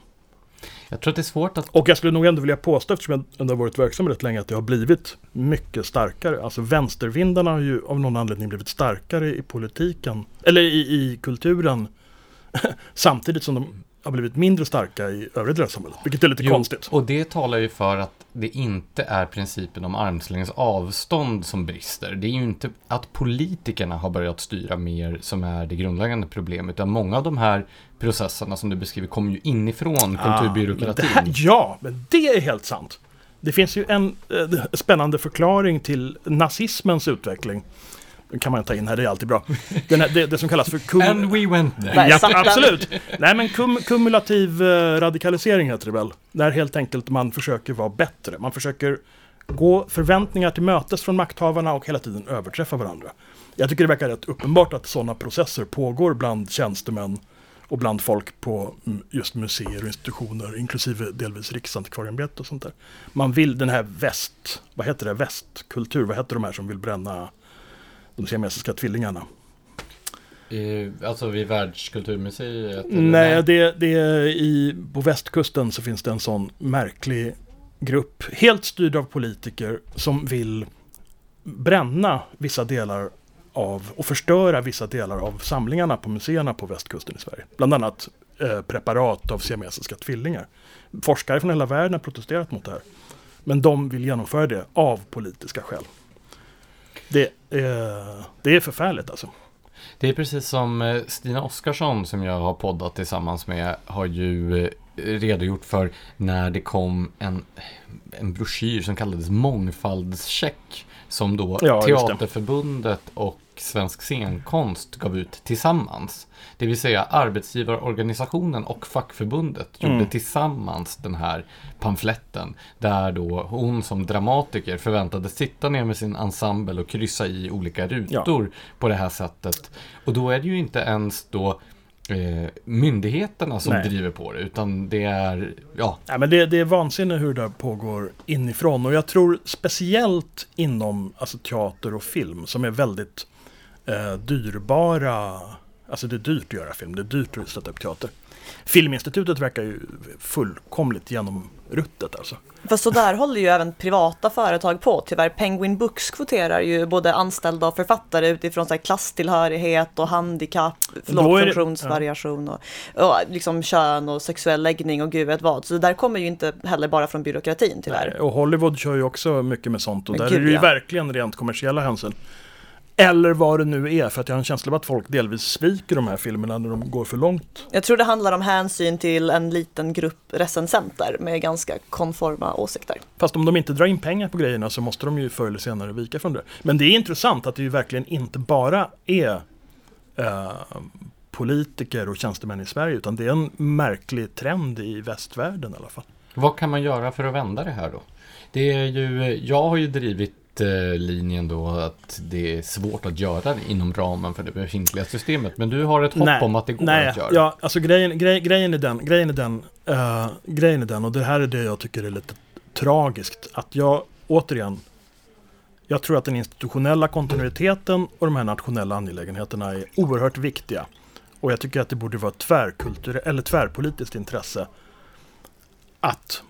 Jag tror att det är svårt att... Och jag skulle nog ändå vilja påstå, eftersom jag ändå har varit verksam rätt länge, att det har blivit mycket starkare. Alltså vänstervindarna har ju av någon anledning blivit starkare i politiken, eller i, i kulturen, samtidigt som de har blivit mindre starka i övriga delar av samhället, vilket är lite jo, konstigt. Och det talar ju för att det inte är principen om armslängds avstånd som brister. Det är ju inte att politikerna har börjat styra mer som är det grundläggande problemet, utan många av de här processerna som du beskriver kommer ju inifrån ah, kulturbyråkratin. Men ja, men det är helt sant. Det finns ju en eh, spännande förklaring till nazismens utveckling kan man ta in här, det är alltid bra. Här, det, det, som kallas för... Kum And we went there. Ja, absolut! Nej men kum kumulativ eh, radikalisering heter det väl. Där helt enkelt man försöker vara bättre. Man försöker gå förväntningar till mötes från makthavarna och hela tiden överträffa varandra. Jag tycker det verkar rätt uppenbart att sådana processer pågår bland tjänstemän och bland folk på just museer och institutioner, inklusive delvis Riksantikvarieämbetet och sånt där. Man vill den här väst, vad heter det, västkultur, vad heter de här som vill bränna de siamesiska tvillingarna. I, alltså vid Världskulturmuseet? Nej, det, det är i, på västkusten så finns det en sån märklig grupp, helt styrd av politiker, som vill bränna vissa delar av och förstöra vissa delar av samlingarna på museerna på västkusten i Sverige. Bland annat eh, preparat av siamesiska tvillingar. Forskare från hela världen har protesterat mot det här. Men de vill genomföra det av politiska skäl. Det, är, det är förfärligt alltså. Det är precis som eh, Stina Oskarsson som jag har poddat tillsammans med har ju eh, redogjort för när det kom en, en broschyr som kallades Mångfaldscheck som då ja, Teaterförbundet och Svensk scenkonst gav ut tillsammans. Det vill säga arbetsgivarorganisationen och fackförbundet mm. gjorde tillsammans den här pamfletten. Där då hon som dramatiker förväntades sitta ner med sin ensemble och kryssa i olika rutor ja. på det här sättet. Och då är det ju inte ens då eh, myndigheterna som Nej. driver på det, utan det är, ja. ja men det, det är vansinne hur det pågår inifrån och jag tror speciellt inom alltså, teater och film som är väldigt eh, dyrbara, alltså det är dyrt att göra film, det är dyrt att sätta upp teater. Filminstitutet verkar ju fullkomligt genomruttet alltså. Fast så där håller ju även privata företag på tyvärr. Penguin Books kvoterar ju både anställda och författare utifrån så här klasstillhörighet och handikapp, förlåt, funktionsvariation och, och liksom kön och sexuell läggning och gud vet vad. Så det där kommer ju inte heller bara från byråkratin tyvärr. Nej, och Hollywood kör ju också mycket med sånt och Men där gud, är det ju ja. verkligen rent kommersiella hänsyn. Eller vad det nu är, för att jag har en känsla av att folk delvis sviker de här filmerna när de går för långt. Jag tror det handlar om hänsyn till en liten grupp recensenter med ganska konforma åsikter. Fast om de inte drar in pengar på grejerna så måste de ju förr eller senare vika från det. Men det är intressant att det ju verkligen inte bara är eh, politiker och tjänstemän i Sverige, utan det är en märklig trend i västvärlden i alla fall. Vad kan man göra för att vända det här då? Det är ju, jag har ju drivit linjen då att det är svårt att göra det inom ramen för det befintliga systemet. Men du har ett hopp nej, om att det går nej, att göra? Ja, alltså grejen, grej, grejen är den, grejen är den, uh, grejen är den, och det här är det jag tycker är lite tragiskt. Att jag, återigen, jag tror att den institutionella kontinuiteten och de här nationella angelägenheterna är oerhört viktiga. Och jag tycker att det borde vara tvärkultur eller tvärpolitiskt intresse att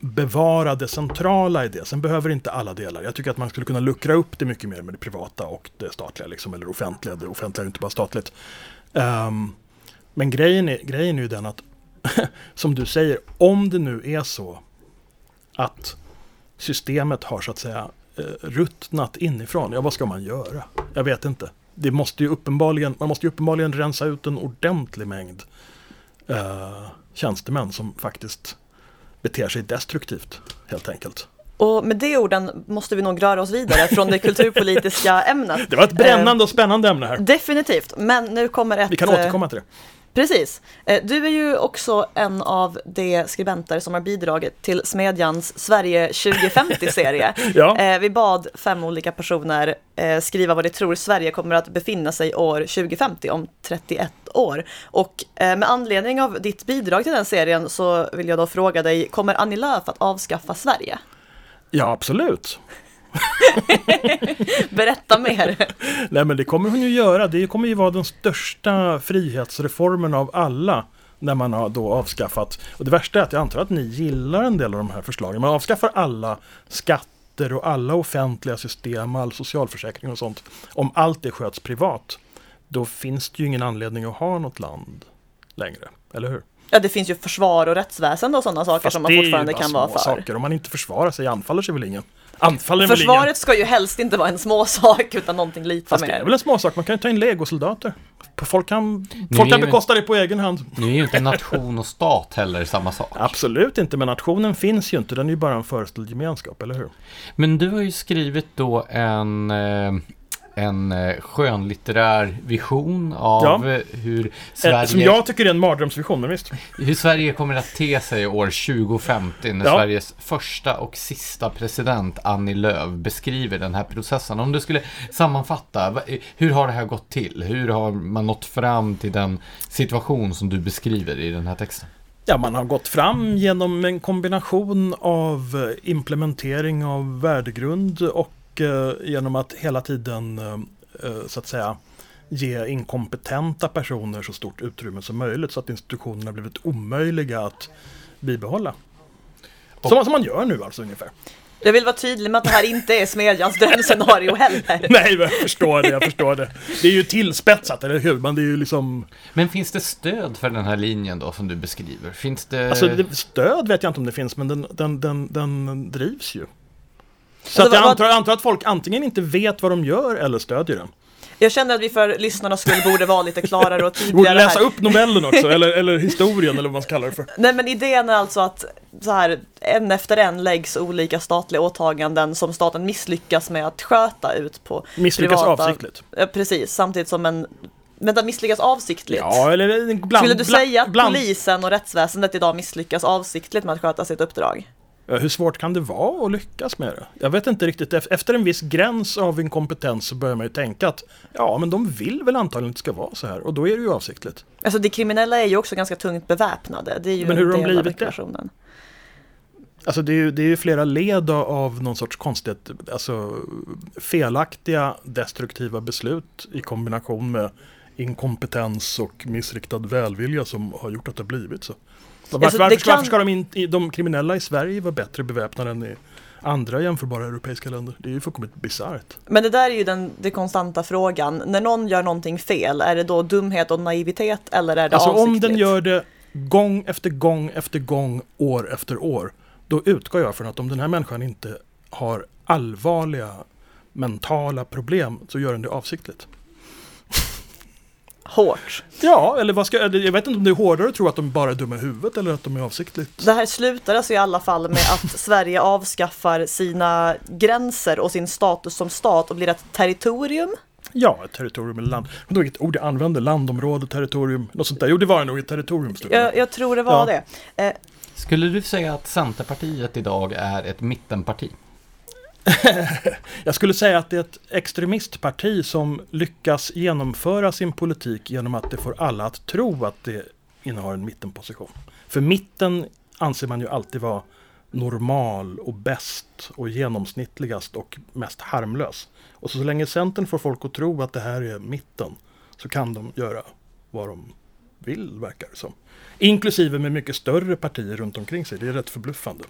bevara det centrala i det. Sen behöver inte alla delar. Jag tycker att man skulle kunna luckra upp det mycket mer med det privata och det statliga, liksom, eller offentliga. Det offentliga är inte bara statligt. Um, men grejen är, grejen är ju den att, som du säger, om det nu är så att systemet har så att säga eh, ruttnat inifrån, ja vad ska man göra? Jag vet inte. Det måste ju uppenbarligen, man måste ju uppenbarligen rensa ut en ordentlig mängd uh, tjänstemän som faktiskt beter sig destruktivt helt enkelt. Och med de orden måste vi nog röra oss vidare från det kulturpolitiska ämnet. Det var ett brännande och spännande ämne här. Definitivt, men nu kommer ett... Vi kan återkomma till det. Precis. Eh, du är ju också en av de skribenter som har bidragit till Smedjans Sverige 2050-serie. ja. Eh, vi bad fem olika personer eh, skriva vad de tror Sverige kommer att befinna sig år 2050, om 31 år. Och med anledning av ditt bidrag till den serien så vill jag då fråga dig, kommer Annie Lööf att avskaffa Sverige? Ja, absolut. Berätta mer. Nej men det kommer hon ju göra. Det kommer ju vara den största frihetsreformen av alla när man har då avskaffat, och det värsta är att jag antar att ni gillar en del av de här förslagen. Man avskaffar alla skatter och alla offentliga system, all socialförsäkring och sånt. Om allt det sköts privat, då finns det ju ingen anledning att ha något land längre, eller hur? Ja, det finns ju försvar och rättsväsende och sådana saker Fast som man fortfarande kan vara för. Saker. Om man inte försvarar sig anfaller sig väl ingen. Anfaller Försvaret ingen. ska ju helst inte vara en småsak utan någonting lite Fast mer. det är väl en småsak, man kan ju ta in legosoldater. Folk kan, folk kan bekosta det på egen hand. Nu är ju inte nation och stat heller samma sak. Absolut inte, men nationen finns ju inte. Den är ju bara en föreställd gemenskap, eller hur? Men du har ju skrivit då en eh en eh, skönlitterär vision av ja. Eh, hur eh, Sverige... Som jag tycker är en mardrömsvision, men visst. Hur Sverige kommer att te sig år 2050 när ja. Sveriges första och sista president Annie Lööf beskriver den här processen. Om du skulle sammanfatta, hur har det här gått till? Hur har man nått fram till den situation som du beskriver i den här texten? Ja, man har gått fram genom en kombination av implementering av värdegrund och genom att hela tiden eh, eh, så att säga ge inkompetenta personer så stort utrymme som möjligt så att institutionerna blivit omöjliga att bibehålla. Som, som man gör nu alltså ungefär. Jag vill vara tydlig med att det här inte är Smedjans drömscenario heller. Nej, jag förstår det, jag förstår det. Det är ju tillspetsat, eller hur? Men det är ju liksom... Men finns det stöd för den här linjen då, som du beskriver? Finns det... Alltså, det, stöd vet jag inte om det finns, men den, den, den, den drivs ju. Så alltså, att jag antar, antar, att folk antingen inte vet vad de gör eller stödjer den. Jag känner att vi för lyssnarnas skull borde vara lite klarare och tydligare Borde läsa här. upp novellen också, eller, eller historien eller vad man ska kalla det för. Nej men idén är alltså att så här, en efter en läggs olika statliga åtaganden som staten misslyckas med att sköta ut på Misslyckas privata... avsiktligt. Precis, samtidigt som en Vänta, misslyckas avsiktligt? Ja, eller bland, Skulle du säga att bland... polisen och rättsväsendet idag misslyckas avsiktligt med att sköta sitt uppdrag? Hur svårt kan det vara att lyckas med det? Jag vet inte riktigt. Efter en viss gräns av inkompetens så börjar man ju tänka att ja, men de vill väl antagligen inte ska vara så här och då är det ju avsiktligt. Alltså det kriminella är ju också ganska tungt beväpnade. Det är ju men hur har de blivit det? Alltså det är, ju, det är ju flera led av någon sorts konstigt, alltså felaktiga destruktiva beslut i kombination med inkompetens och missriktad välvilja som har gjort att det blivit så. Varför, alltså, varför, kan... varför ska de, in, de kriminella i Sverige vara bättre beväpnade än i andra jämförbara europeiska länder? Det är ju fullkomligt bisarrt. Men det där är ju den, den konstanta frågan. När någon gör någonting fel, är det då dumhet och naivitet eller är det alltså, avsiktligt? om den gör det gång efter gång efter gång, år efter år, då utgår jag från att om den här människan inte har allvarliga mentala problem så gör den det avsiktligt hårt. Ja, eller vad ska, jag vet inte om det är hårdare att tro att de bara är dumma i huvudet eller att de är avsiktligt. Det här slutar alltså i alla fall med att Sverige avskaffar sina gränser och sin status som stat och blir ett territorium. Ja, ett territorium eller land. Men då vilket ord jag använde, landområde, territorium, något sånt där. Jo, det var nog ett territorium. Jag, jag tror det var ja. det. Eh. Skulle du säga att Centerpartiet idag är ett mittenparti? jag skulle säga att det är ett extremistparti som lyckas genomföra sin politik genom att det får alla att tro att det innehar en mittenposition. För mitten anser man ju alltid vara normal och bäst och genomsnittligast och mest harmlös. Och så, så länge Centern får folk att tro att det här är mitten så kan de göra vad de vill, verkar det som. Inklusive med mycket större partier runt omkring sig. Det är rätt förbluffande.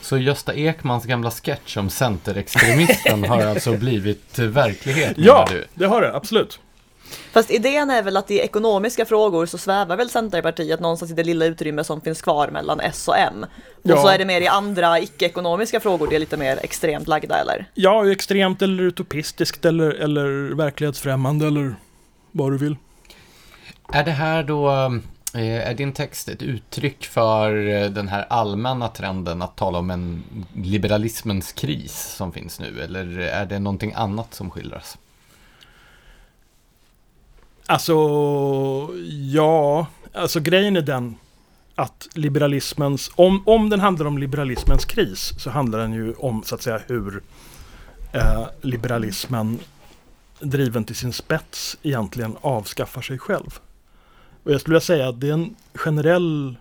Så Gösta Ekmans gamla sketch om centerextremisten har alltså blivit verklighet? Ja, du? det har det. Absolut. Fast idén är väl att i ekonomiska frågor så svävar väl Centerpartiet någonstans i det lilla utrymme som finns kvar mellan S och M. Och ja. så är det mer i andra icke-ekonomiska frågor det är lite mer extremt lagda eller? Ja, extremt eller utopistiskt eller, eller verklighetsfrämmande eller vad du vill. Är det här då Eh, Eh, är din text ett uttryck för eh, den här allmänna trenden att tala om en liberalismens kris som finns nu? Eller är det någonting annat som skildras? Alltså, ja, alltså grejen är den att liberalismens, om, om den handlar om liberalismens kris så handlar den ju om så att säga hur eh, liberalismen driven till sin spets egentligen avskaffar sig själv. Och jag skulle vilja säga att det är en generell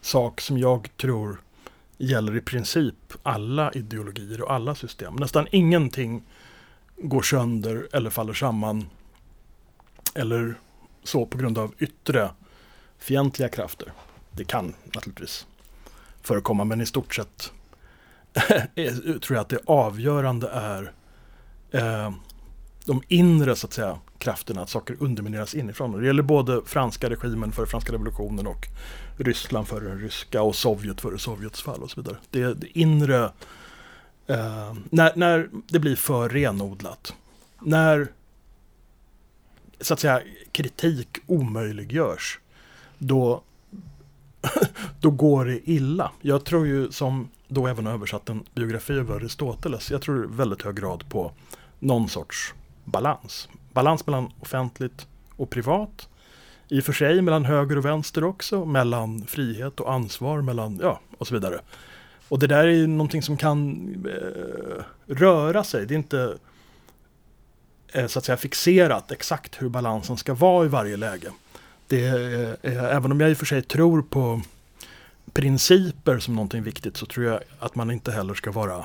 sak som jag tror gäller i princip alla ideologier och alla system. Nästan ingenting går sönder eller faller samman eller så på grund av yttre fientliga krafter. Det kan naturligtvis förekomma, men i stort sett tror jag att det avgörande är eh, de inre så att säga, krafterna, att saker undermineras inifrån. Och det gäller både franska regimen före franska revolutionen och Ryssland före den ryska och Sovjet före Sovjets fall och så vidare. Det, det inre, eh, när, när det blir för renodlat, när så att säga kritik omöjliggörs, då, då går det illa. Jag tror ju som då även översatt en biografi över Aristoteles, jag tror i väldigt hög grad på någon sorts balans. Balans mellan offentligt och privat. I och för sig mellan höger och vänster också, mellan frihet och ansvar, mellan, ja, och så vidare. Och det där är ju någonting som kan eh, röra sig. Det är inte eh, så att säga fixerat exakt hur balansen ska vara i varje läge. Det är, eh, även om jag i och för sig tror på principer som någonting viktigt så tror jag att man inte heller ska vara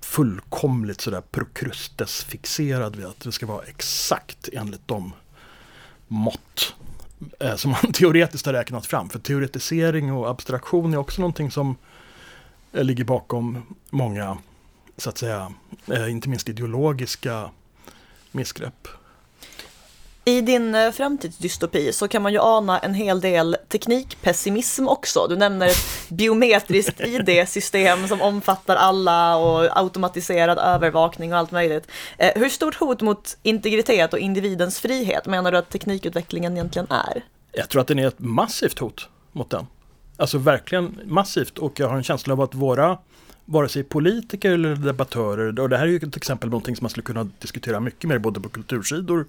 fullkomligt sådär prokrustesfixerad vid att det ska vara exakt enligt de mått eh, som man teoretiskt har räknat fram. För teoretisering och abstraktion är också någonting som eh, ligger bakom många, så att säga, eh, inte minst ideologiska missgrepp. I din eh, framtidsdystopi så kan man ju ana en hel del teknikpessimism också. Du nämner ett biometriskt ID-system som omfattar alla och automatiserad övervakning och allt möjligt. Eh, hur stort hot mot integritet och individens frihet menar du att teknikutvecklingen egentligen är? Jag tror att den är ett massivt hot mot den. Alltså verkligen massivt och jag har en känsla av att våra vare sig politiker eller debattörer, och det här är ju till exempel någonting som man skulle kunna diskutera mycket mer både på kultursidor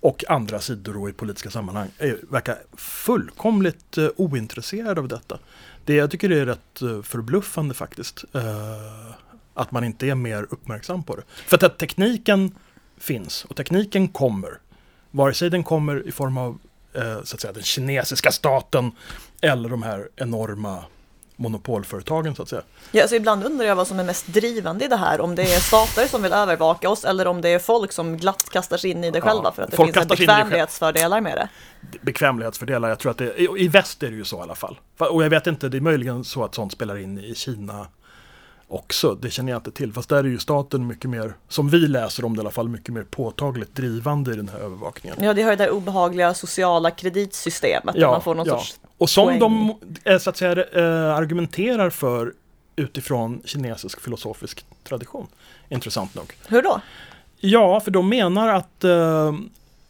och andra sidor då i politiska sammanhang är, verkar fullkomligt eh, ointresserade av detta. Det jag tycker är rätt eh, förbluffande faktiskt. Eh, att man inte är mer uppmärksam på det. För att tekniken finns och tekniken kommer. Vare sig den kommer i form av eh, så att säga, den kinesiska staten eller de här enorma monopolföretagen så att säga. Ja, alltså ibland undrar jag vad som är mest drivande i det här, om det är stater som vill övervaka oss eller om det är folk som glatt kastar sig in i det själva för att det finns bekvämlighetsfördelar med det. Bekvämlighetsfördelar, jag tror att det, i väst är det ju så i alla fall. Och jag vet inte, det är möjligen så att sånt spelar in i Kina också. Det känner jag inte till. Fast där är ju staten mycket mer, som vi läser om det i alla fall, mycket mer påtagligt drivande i den här övervakningen. Ja, det har ju det obehagliga sociala kreditsystemet. Ja, där man får någon ja. sorts Och som poäng. de eh, så att säga, eh, argumenterar för utifrån kinesisk filosofisk tradition. Intressant nog. Hur då? Ja, för de menar att eh,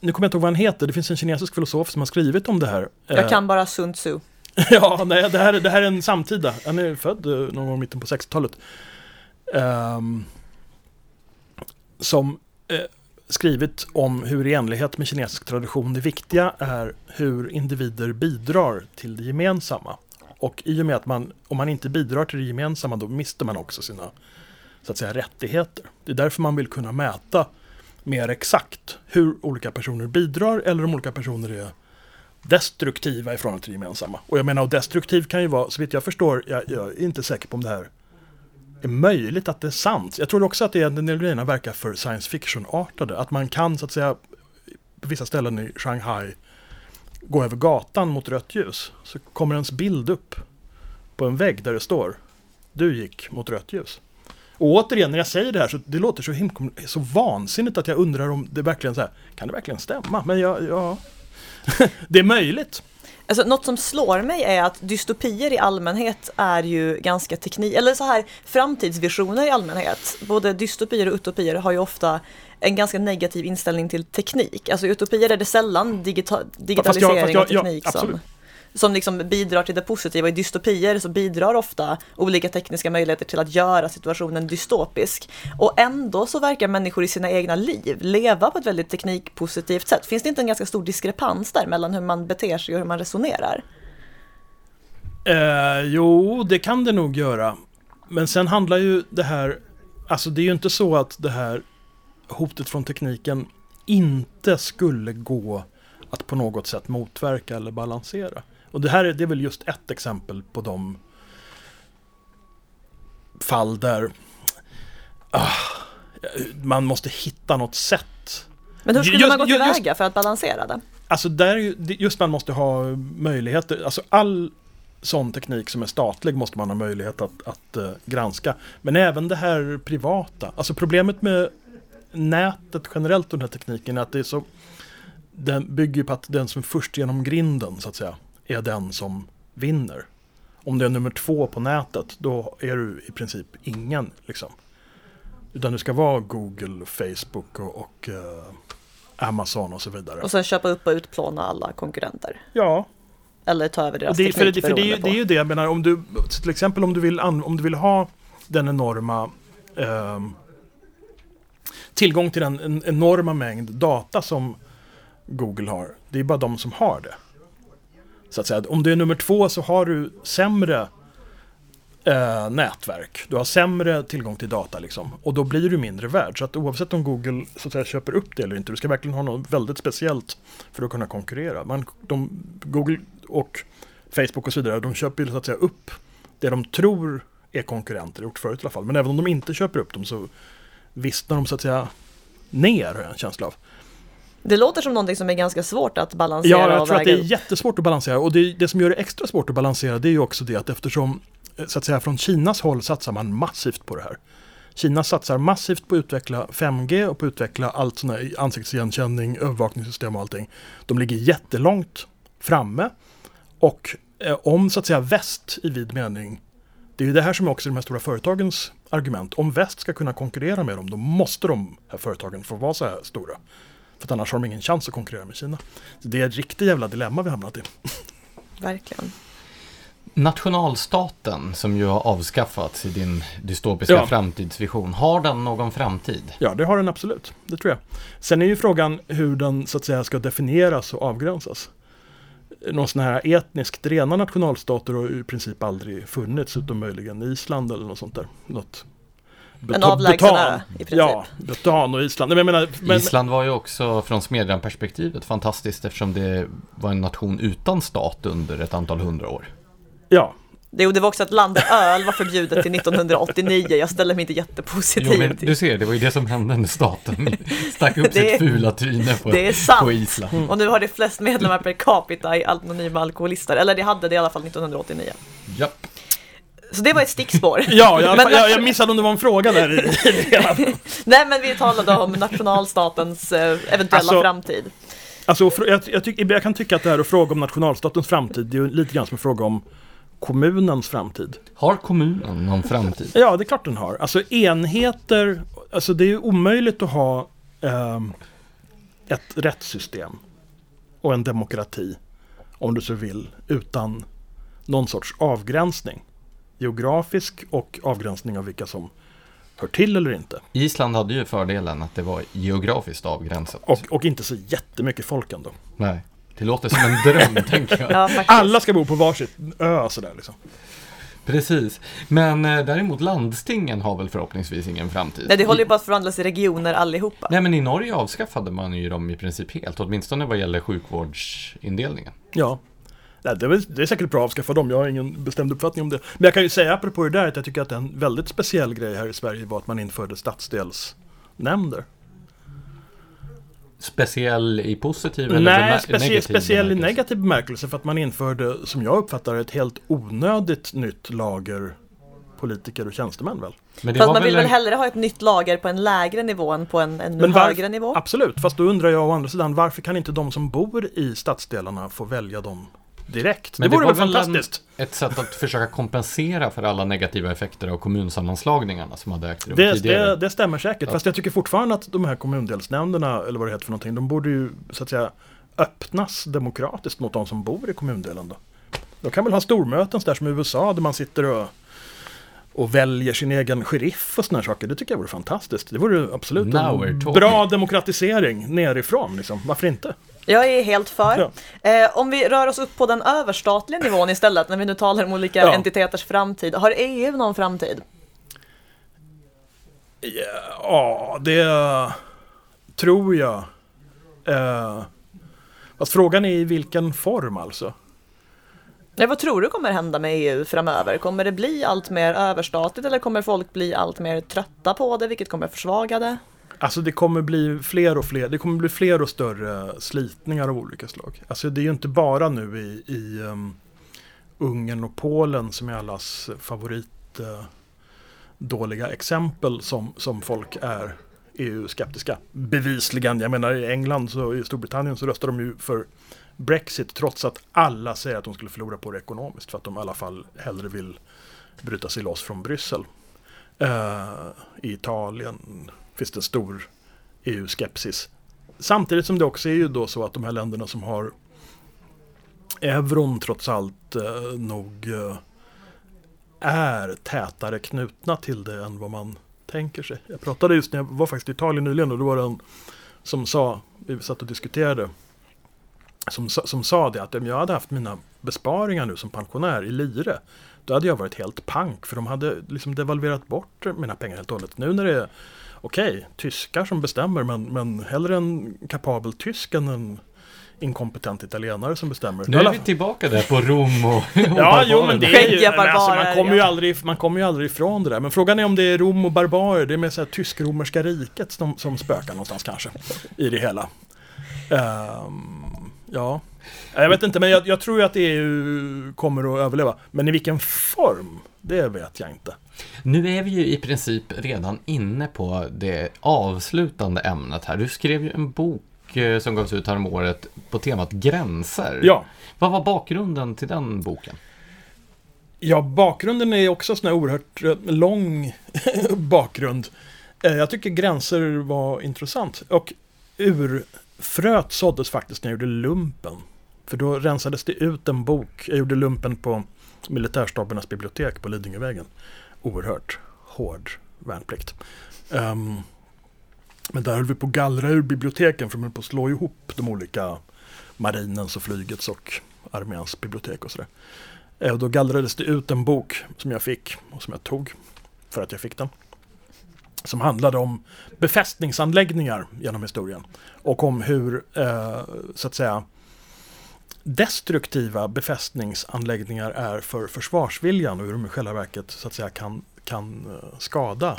nu kommer jag inte ihåg vad han heter, det finns en kinesisk filosof som har skrivit om det här. Jag kan bara Sun Tzu. ja, nej, det här, det här är en samtida. Han är född eh, någon gång i mitten på 60-talet. Um, ehm, som eh, skrivit om hur i enlighet med kinesisk tradition det viktiga är hur individer bidrar till det gemensamma. Och i och med att man, om man inte bidrar till det gemensamma, då mister man också sina så att säga, rättigheter. Det är därför man vill kunna mäta mer exakt hur olika personer bidrar eller om olika personer är destruktiva i förhållande till det gemensamma. Och jag menar, och destruktiv kan ju vara, så vitt jag förstår, jag, jag är inte säker på om det här är möjligt att det är sant. Jag tror också att det är, den grejerna verkar för science fiction-artade. Att man kan så att säga på vissa ställen i Shanghai gå över gatan mot rött ljus. Så kommer ens bild upp på en vägg där det står Du gick mot rött ljus. Och återigen när jag säger det här så det låter så, himla, så vansinnigt att jag undrar om det verkligen så här, kan det verkligen stämma? Men jag, ja, det är möjligt. Alltså, något som slår mig är att dystopier i allmänhet är ju ganska teknik, eller så här framtidsvisioner i allmänhet. Både dystopier och utopier har ju ofta en ganska negativ inställning till teknik. Alltså utopier är det sällan digita digitalisering fast jag, fast jag, och teknik ja, som som liksom bidrar till det positiva. I dystopier så bidrar ofta olika tekniska möjligheter till att göra situationen dystopisk. Och ändå så verkar människor i sina egna liv leva på ett väldigt teknikpositivt sätt. Finns det inte en ganska stor diskrepans där mellan hur man beter sig och hur man resonerar? Eh, jo, det kan det nog göra. Men sen handlar ju det här, alltså det är ju inte så att det här hotet från tekniken inte skulle gå att på något sätt motverka eller balansera. Och det här är, det är väl just ett exempel på de fall där ah, man måste hitta något sätt. Men hur skulle just, man gå tillväga för att balansera det? Alltså där är ju, just man måste ha möjligheter, alltså all sån teknik som är statlig måste man ha möjlighet att, att uh, granska. Men även det här privata, alltså problemet med nätet generellt och den här tekniken är att det är så den bygger på att den som är först genom grinden så att säga är den som vinner. Om det är nummer två på nätet då är du i princip ingen. Liksom. Utan det ska vara Google, Facebook och, och uh, Amazon och så vidare. Och sen köpa upp och utplåna alla konkurrenter. Ja. Eller ta över deras det, teknik för det, för det, är, ju, det är ju det jag menar, om du, till exempel om du vill, om du vill ha den enorma eh, tillgång till den enorma mängd data som Google har. Det är bara de som har det. Så att säga, om du är nummer två så har du sämre eh, nätverk. Du har sämre tillgång till data liksom. Och då blir du mindre värd. Så att oavsett om Google så att säga, köper upp det eller inte, du ska verkligen ha något väldigt speciellt för att kunna konkurrera. Man, de, Google och Facebook och så vidare, de köper ju så att säga upp det de tror är konkurrenter, gjort förut i alla fall. Men även om de inte köper upp dem så vissnar de så att säga ner, har jag en känsla av. Det låter som någonting som är ganska svårt att balansera. Ja, jag tror att det är jättesvårt att balansera. Och det, det som gör det extra svårt att balansera det är ju också det att eftersom så att säga från Kinas håll satsar man massivt på det här. Kina satsar massivt på att utveckla 5G och på att utveckla allt sådana här ansiktsigenkänning, övervakningssystem och allting. De ligger jättelångt framme. Och eh, om så att säga väst i vid mening, det är ju det här som är också de här stora företagens argument. Om väst ska kunna konkurrera med dem, då måste de här företagen få vara så här stora. För att annars har de ingen chans att konkurrera med Kina. det är ett riktigt jävla dilemma vi hamnat i. Verkligen. Nationalstaten som ju har avskaffats i din dystopiska ja. framtidsvision, har den någon framtid? Ja, det har den absolut. Det tror jag. Sen är ju frågan hur den så att säga ska definieras och avgränsas. Någon sån här etniskt rena nationalstater har i princip aldrig funnits, utom möjligen Island eller något sånt där. Något en avlägsenare i princip. Ja, Bhutan och Island. Men, menar, men... Island var ju också från Smedjan-perspektivet fantastiskt eftersom det var en nation utan stat under ett antal hundra år. Ja. Jo, det var också att landa öl var förbjudet till 1989. Jag ställer mig inte jättepositiv jo, men Du ser, det var ju det som hände när staten stack upp det, sitt fula tryne på, det är sant. på Island. Mm. Och nu har det flest medlemmar per capita i Anonyma Alkoholister. Eller det hade det i alla fall 1989. Japp. Så det var ett stickspår. ja, jag, men, jag, jag missade om det var en fråga där i Nej, men vi talade om nationalstatens eh, eventuella alltså, framtid. Alltså, jag, jag, tyck, jag, kan tycka att det här att fråga om nationalstatens framtid, det är lite grann som en fråga om kommunens framtid. Har kommunen någon framtid? Ja, det är klart den har. Alltså enheter, alltså det är omöjligt att ha eh, ett rättssystem och en demokrati, om du så vill, utan någon sorts avgränsning geografisk och avgränsning av vilka som hör till eller inte. Island hade ju fördelen att det var geografiskt avgränsat. Och, och inte så jättemycket folk ändå. Nej, det låter som en dröm tänker jag. Ja, Alla ska bo på varsitt ö sådär liksom. Precis, men eh, däremot landstingen har väl förhoppningsvis ingen framtid. Nej, det håller ju på att förvandlas i regioner allihopa. Nej, men i Norge avskaffade man ju dem i princip helt, åtminstone vad gäller sjukvårdsindelningen. Ja, Nej, det, är, det är säkert bra att avskaffa dem, jag har ingen bestämd uppfattning om det. Men jag kan ju säga apropå det där att jag tycker att en väldigt speciell grej här i Sverige var att man införde stadsdelsnämnder. Speciell i positiv eller Nej, specie negativ speciell i negativ bemärkelse för att man införde, som jag uppfattar ett helt onödigt nytt lager politiker och tjänstemän väl? Men fast man vill väl hellre ha ett nytt lager på en lägre nivå än på en ännu högre nivå? Absolut, fast då undrar jag å andra sidan varför kan inte de som bor i stadsdelarna få välja de direkt. Men det, det vore väl fantastiskt? En, ett sätt att försöka kompensera för alla negativa effekter av kommunsammanslagningarna som hade ägt rum det, tidigare. Det, det stämmer säkert, ja. fast jag tycker fortfarande att de här kommundelsnämnderna, eller vad det heter för någonting, de borde ju så att säga öppnas demokratiskt mot de som bor i kommundelen då. De kan väl ha stormöten där som i USA där man sitter och och väljer sin egen sheriff och sådana saker. Det tycker jag vore fantastiskt. Det vore absolut en bra demokratisering nerifrån. Liksom. Varför inte? Jag är helt för. Ja. Eh, om vi rör oss upp på den överstatliga nivån istället, när vi nu talar om olika ja. entiteters framtid. Har EU någon framtid? Ja, det tror jag. Eh, fast frågan är i vilken form alltså. Ja, vad tror du kommer hända med EU framöver? Kommer det bli allt mer överstatligt eller kommer folk bli allt mer trötta på det, vilket kommer försvaga det? Alltså det kommer bli fler och fler, det kommer bli fler och större slitningar av olika slag. Alltså det är ju inte bara nu i, i um, Ungern och Polen som är allas favorit uh, dåliga exempel som, som folk är EU-skeptiska. Bevisligen, jag menar i England och i Storbritannien så röstar de ju för Brexit trots att alla säger att de skulle förlora på det ekonomiskt för att de i alla fall hellre vill bryta sig loss från Bryssel. Uh, I Italien finns det en stor EU-skepsis. Samtidigt som det också är ju då så att de här länderna som har euron trots allt eh, nog eh, är tätare knutna till det än vad man tänker sig. Jag pratade just när jag var faktiskt i Italien nyligen och då var det en som sa, vi satt och diskuterade, som, som sa det att om jag hade haft mina besparingar nu som pensionär i lire, då hade jag varit helt pank för de hade liksom devalverat bort mina pengar helt och hållet. Nu när det är okej, okay, tyskar som bestämmer men, men hellre en kapabel tysk än en inkompetent italienare som bestämmer. Nu är vi tillbaka där på Rom och, och Ja, jo men det är ju, men alltså, man, kommer ju aldrig, man kommer ju aldrig ifrån det där. Men frågan är om det är Rom och barbarer, det är mer så här tysk-romerska riket som, som spökar någonstans kanske i det hela. Um, ja, jag vet inte, men jag, jag tror ju att EU kommer att överleva. Men i vilken form, det vet jag inte. Nu är vi ju i princip redan inne på det avslutande ämnet här. Du skrev ju en bok Eh, som gavs ut häromåret på temat gränser. Ja. Vad var bakgrunden till den boken? Ja, bakgrunden är också en sån här oerhört eh, lång bakgrund. Eh, jag tycker gränser var intressant. Och urfröet såddes faktiskt när jag gjorde lumpen. För då rensades det ut en bok. Jag gjorde lumpen på militärstabernas bibliotek på Lidingövägen. Oerhört hård värnplikt. Um, men där höll vi på att gallra ur biblioteken för de höll på att slå ihop de olika marinens och flygets och arméns bibliotek och sådär. Eh, och då gallrades det ut en bok som jag fick och som jag tog för att jag fick den. Som handlade om befästningsanläggningar genom historien. Och om hur, eh, så att säga, destruktiva befästningsanläggningar är för försvarsviljan och hur de i själva verket så att säga kan, kan eh, skada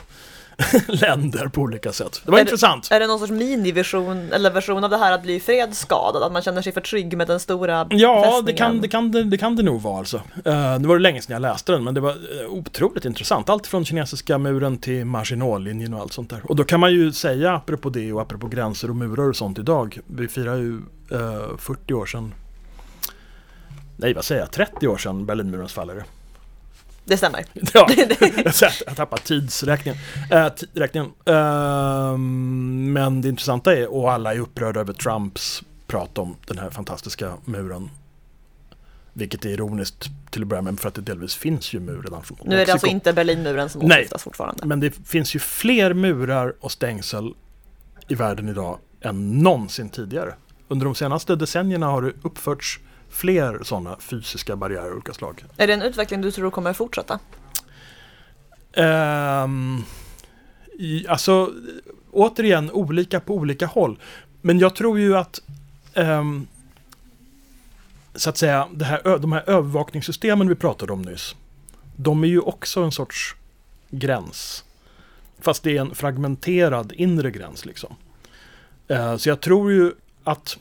länder på olika sätt. Det var är intressant. Det, är det någon sorts miniversion eller version av det här att bli fredsskadad? Att man känner sig för trygg med den stora Ja, det kan det, kan, det, det kan det nog vara alltså. Uh, var det länge sedan jag läste den, men det var uh, otroligt intressant. Allt från kinesiska muren till Maginot-linjen och allt sånt där. Och då kan man ju säga, apropå det och apropå gränser och murar och sånt idag. Vi firar ju uh, 40 år sedan Nej, vad säger jag? 30 år sedan Berlinmurens fall är det. Det stämmer. Ja, jag tappar tidsräkningen. Äh, räkningen. Uh, men det intressanta är, och alla är upprörda över Trumps prat om den här fantastiska muren. Vilket är ironiskt till att börja med, för att det delvis finns ju mur redan från Nu är det alltså inte Berlinmuren som åsyftas fortfarande. men det finns ju fler murar och stängsel i världen idag än någonsin tidigare. Under de senaste decennierna har det uppförts fler sådana fysiska barriärer av olika slag. Är det en utveckling du tror kommer fortsätta? Um, i, alltså, återigen, olika på olika håll. Men jag tror ju att um, så att säga, det här, de här övervakningssystemen vi pratade om nyss, de är ju också en sorts gräns. Fast det är en fragmenterad inre gräns liksom. Uh, så jag tror ju att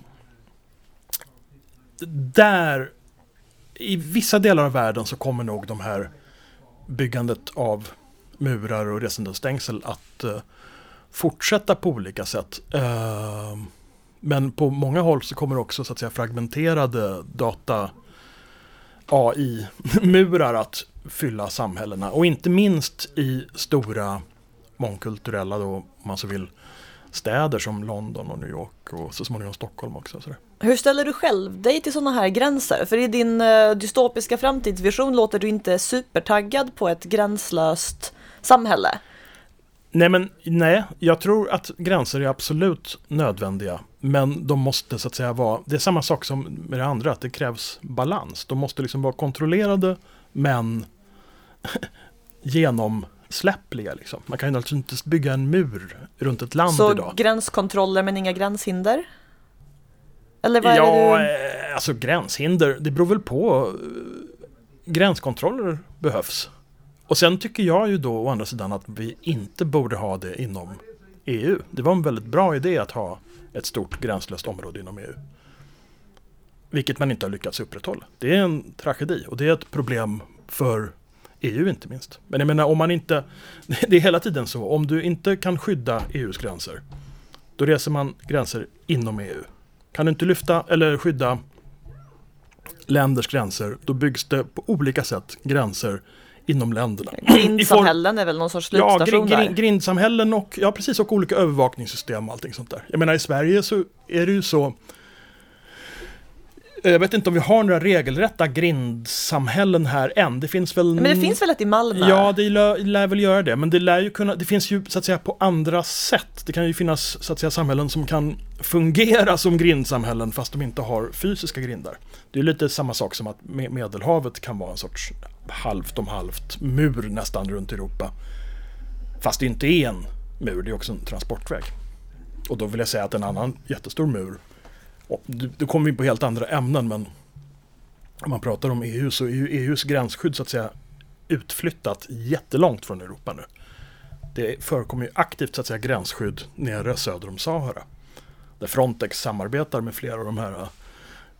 där, i vissa delar av världen så kommer nog de här byggandet av murar och resendestängsel att uh, fortsätta på olika sätt. Uh, men på många håll så kommer också så att säga fragmenterade data AI-murar att fylla samhällena. Och inte minst i stora mångkulturella, då, om man så vill, städer som London och New York och så småningom Stockholm också. Så hur ställer du själv dig till sådana här gränser? För i din uh, dystopiska framtidsvision låter du inte supertaggad på ett gränslöst samhälle. Nej, men nej, jag tror att gränser är absolut nödvändiga. Men de måste så att säga vara, det är samma sak som med det andra, att det krävs balans. De måste liksom vara kontrollerade, men genom släppliga. Liksom. Man kan ju alltså inte bygga en mur runt ett land Så idag. Så gränskontroller men inga gränshinder? Eller vad ja, är det du... Eh, alltså gränshinder, det beror väl på. Gränskontroller behövs. Och sen tycker jag ju då å andra sidan att vi inte borde ha det inom EU. Det var en väldigt bra idé att ha ett stort gränslöst område inom EU. Vilket man inte har lyckats upprätthålla. Det är en tragedi och det är ett problem för EU inte minst. Men jag menar om man inte, det är hela tiden så, om du inte kan skydda EUs gränser, då reser man gränser inom EU. Kan du inte lyfta eller skydda länders gränser, då byggs det på olika sätt gränser inom länderna. Grindsamhällen är väl någon sorts slutstation ja, gr gr grindsamhällen och, ja, precis, och olika övervakningssystem och allting sånt där. Jag menar i Sverige så är det ju så jag vet inte om vi har några regelrätta grindsamhällen här än. Det finns väl... Men det finns väl ett i Malmö? Ja, det lär, lär, väl göra det. Men det lär ju kunna... Det finns ju så att säga på andra sätt. Det kan ju finnas så att säga samhällen som kan fungera som grindsamhällen fast de inte har fysiska grindar. Det är lite samma sak som att Medelhavet kan vara en sorts halvt om halvt mur nästan runt Europa. Fast det inte är en mur, det är också en transportväg. Och då vill jag säga att en annan jättestor mur då kommer vi in på helt andra ämnen men om man pratar om EU så är ju EUs gränsskydd så att säga utflyttat jättelångt från Europa nu. Det förekommer ju aktivt så att säga gränsskydd nere söder om Sahara. Där Frontex samarbetar med flera av de här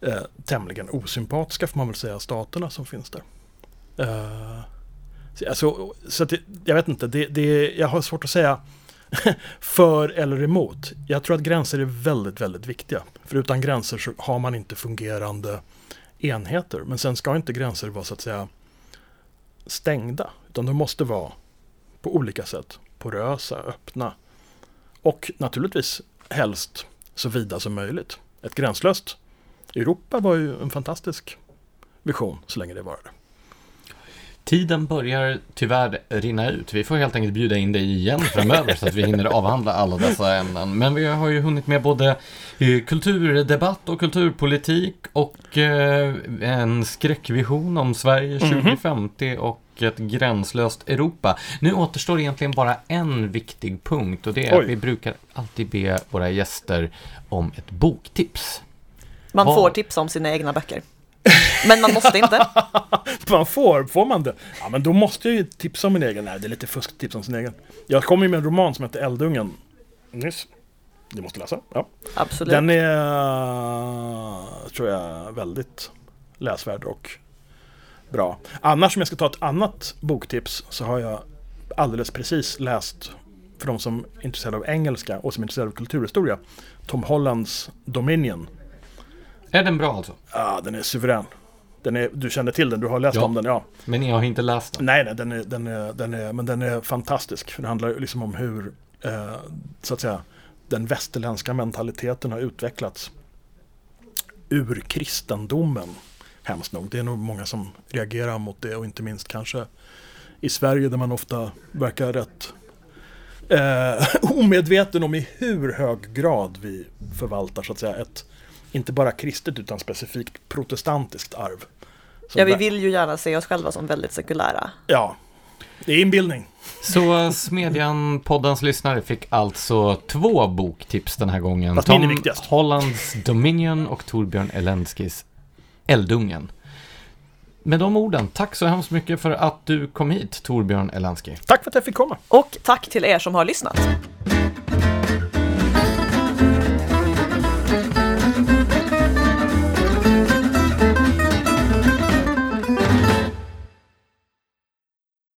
eh, tämligen osympatiska får man väl säga staterna som finns där. Eh, så, alltså, så det, jag vet inte, det, det, jag har svårt att säga för eller emot. Jag tror att gränser är väldigt, väldigt viktiga. För utan gränser så har man inte fungerande enheter. Men sen ska inte gränser vara så att säga stängda. Utan de måste vara på olika sätt porösa, öppna. Och naturligtvis helst så vida som möjligt. Ett gränslöst Europa var ju en fantastisk vision så länge det varade. Tiden börjar tyvärr rinna ut. Vi får helt enkelt bjuda in dig igen framöver så att vi hinner avhandla alla dessa ämnen. Men vi har ju hunnit med både eh, kulturdebatt och kulturpolitik och eh, en skräckvision om Sverige 2050 mm -hmm. och ett gränslöst Europa. Nu återstår egentligen bara en viktig punkt och det är Oj. att vi brukar alltid be våra gäster om ett boktips. Man får tipsa om sina egna böcker. Men man måste inte. man får, får man det? Ja, men då måste jag ju tipsa om min egen. Nej, det är lite fusk tipsa om sin egen. Jag kom ju med en roman som heter Eldungen nyss. Du måste läsa. Ja. Absolut. Den är, tror jag, väldigt läsvärd och bra. Annars om jag ska ta ett annat boktips så har jag alldeles precis läst för de som är intresserade av engelska och som är intresserade av kulturhistoria Tom Hollands Dominion är den bra alltså? Ja, den är suverän. Den är, du känner till den, du har läst ja, om den, ja. Men jag har inte läst den. Nej, nej, den är, den är, den är, men den är fantastisk. Det handlar liksom om hur, eh, så att säga, den västerländska mentaliteten har utvecklats ur kristendomen. Hemskt nog. Det är nog många som reagerar mot det och inte minst kanske i Sverige där man ofta verkar rätt eh, omedveten om i hur hög grad vi förvaltar så att säga ett inte bara kristet utan specifikt protestantiskt arv. ja, vi vill ju gärna se oss själva som väldigt sekulära. Ja, det är inbildning. Så Smedjan-poddens lyssnare fick alltså två boktips den här gången. Fast Tom Hollands Dominion och Torbjörn Elenskis Eldungen. Med de orden, tack så hemskt mycket för att du kom hit, Torbjörn Elenski. Tack för att jag fick komma. Och tack till er som har lyssnat.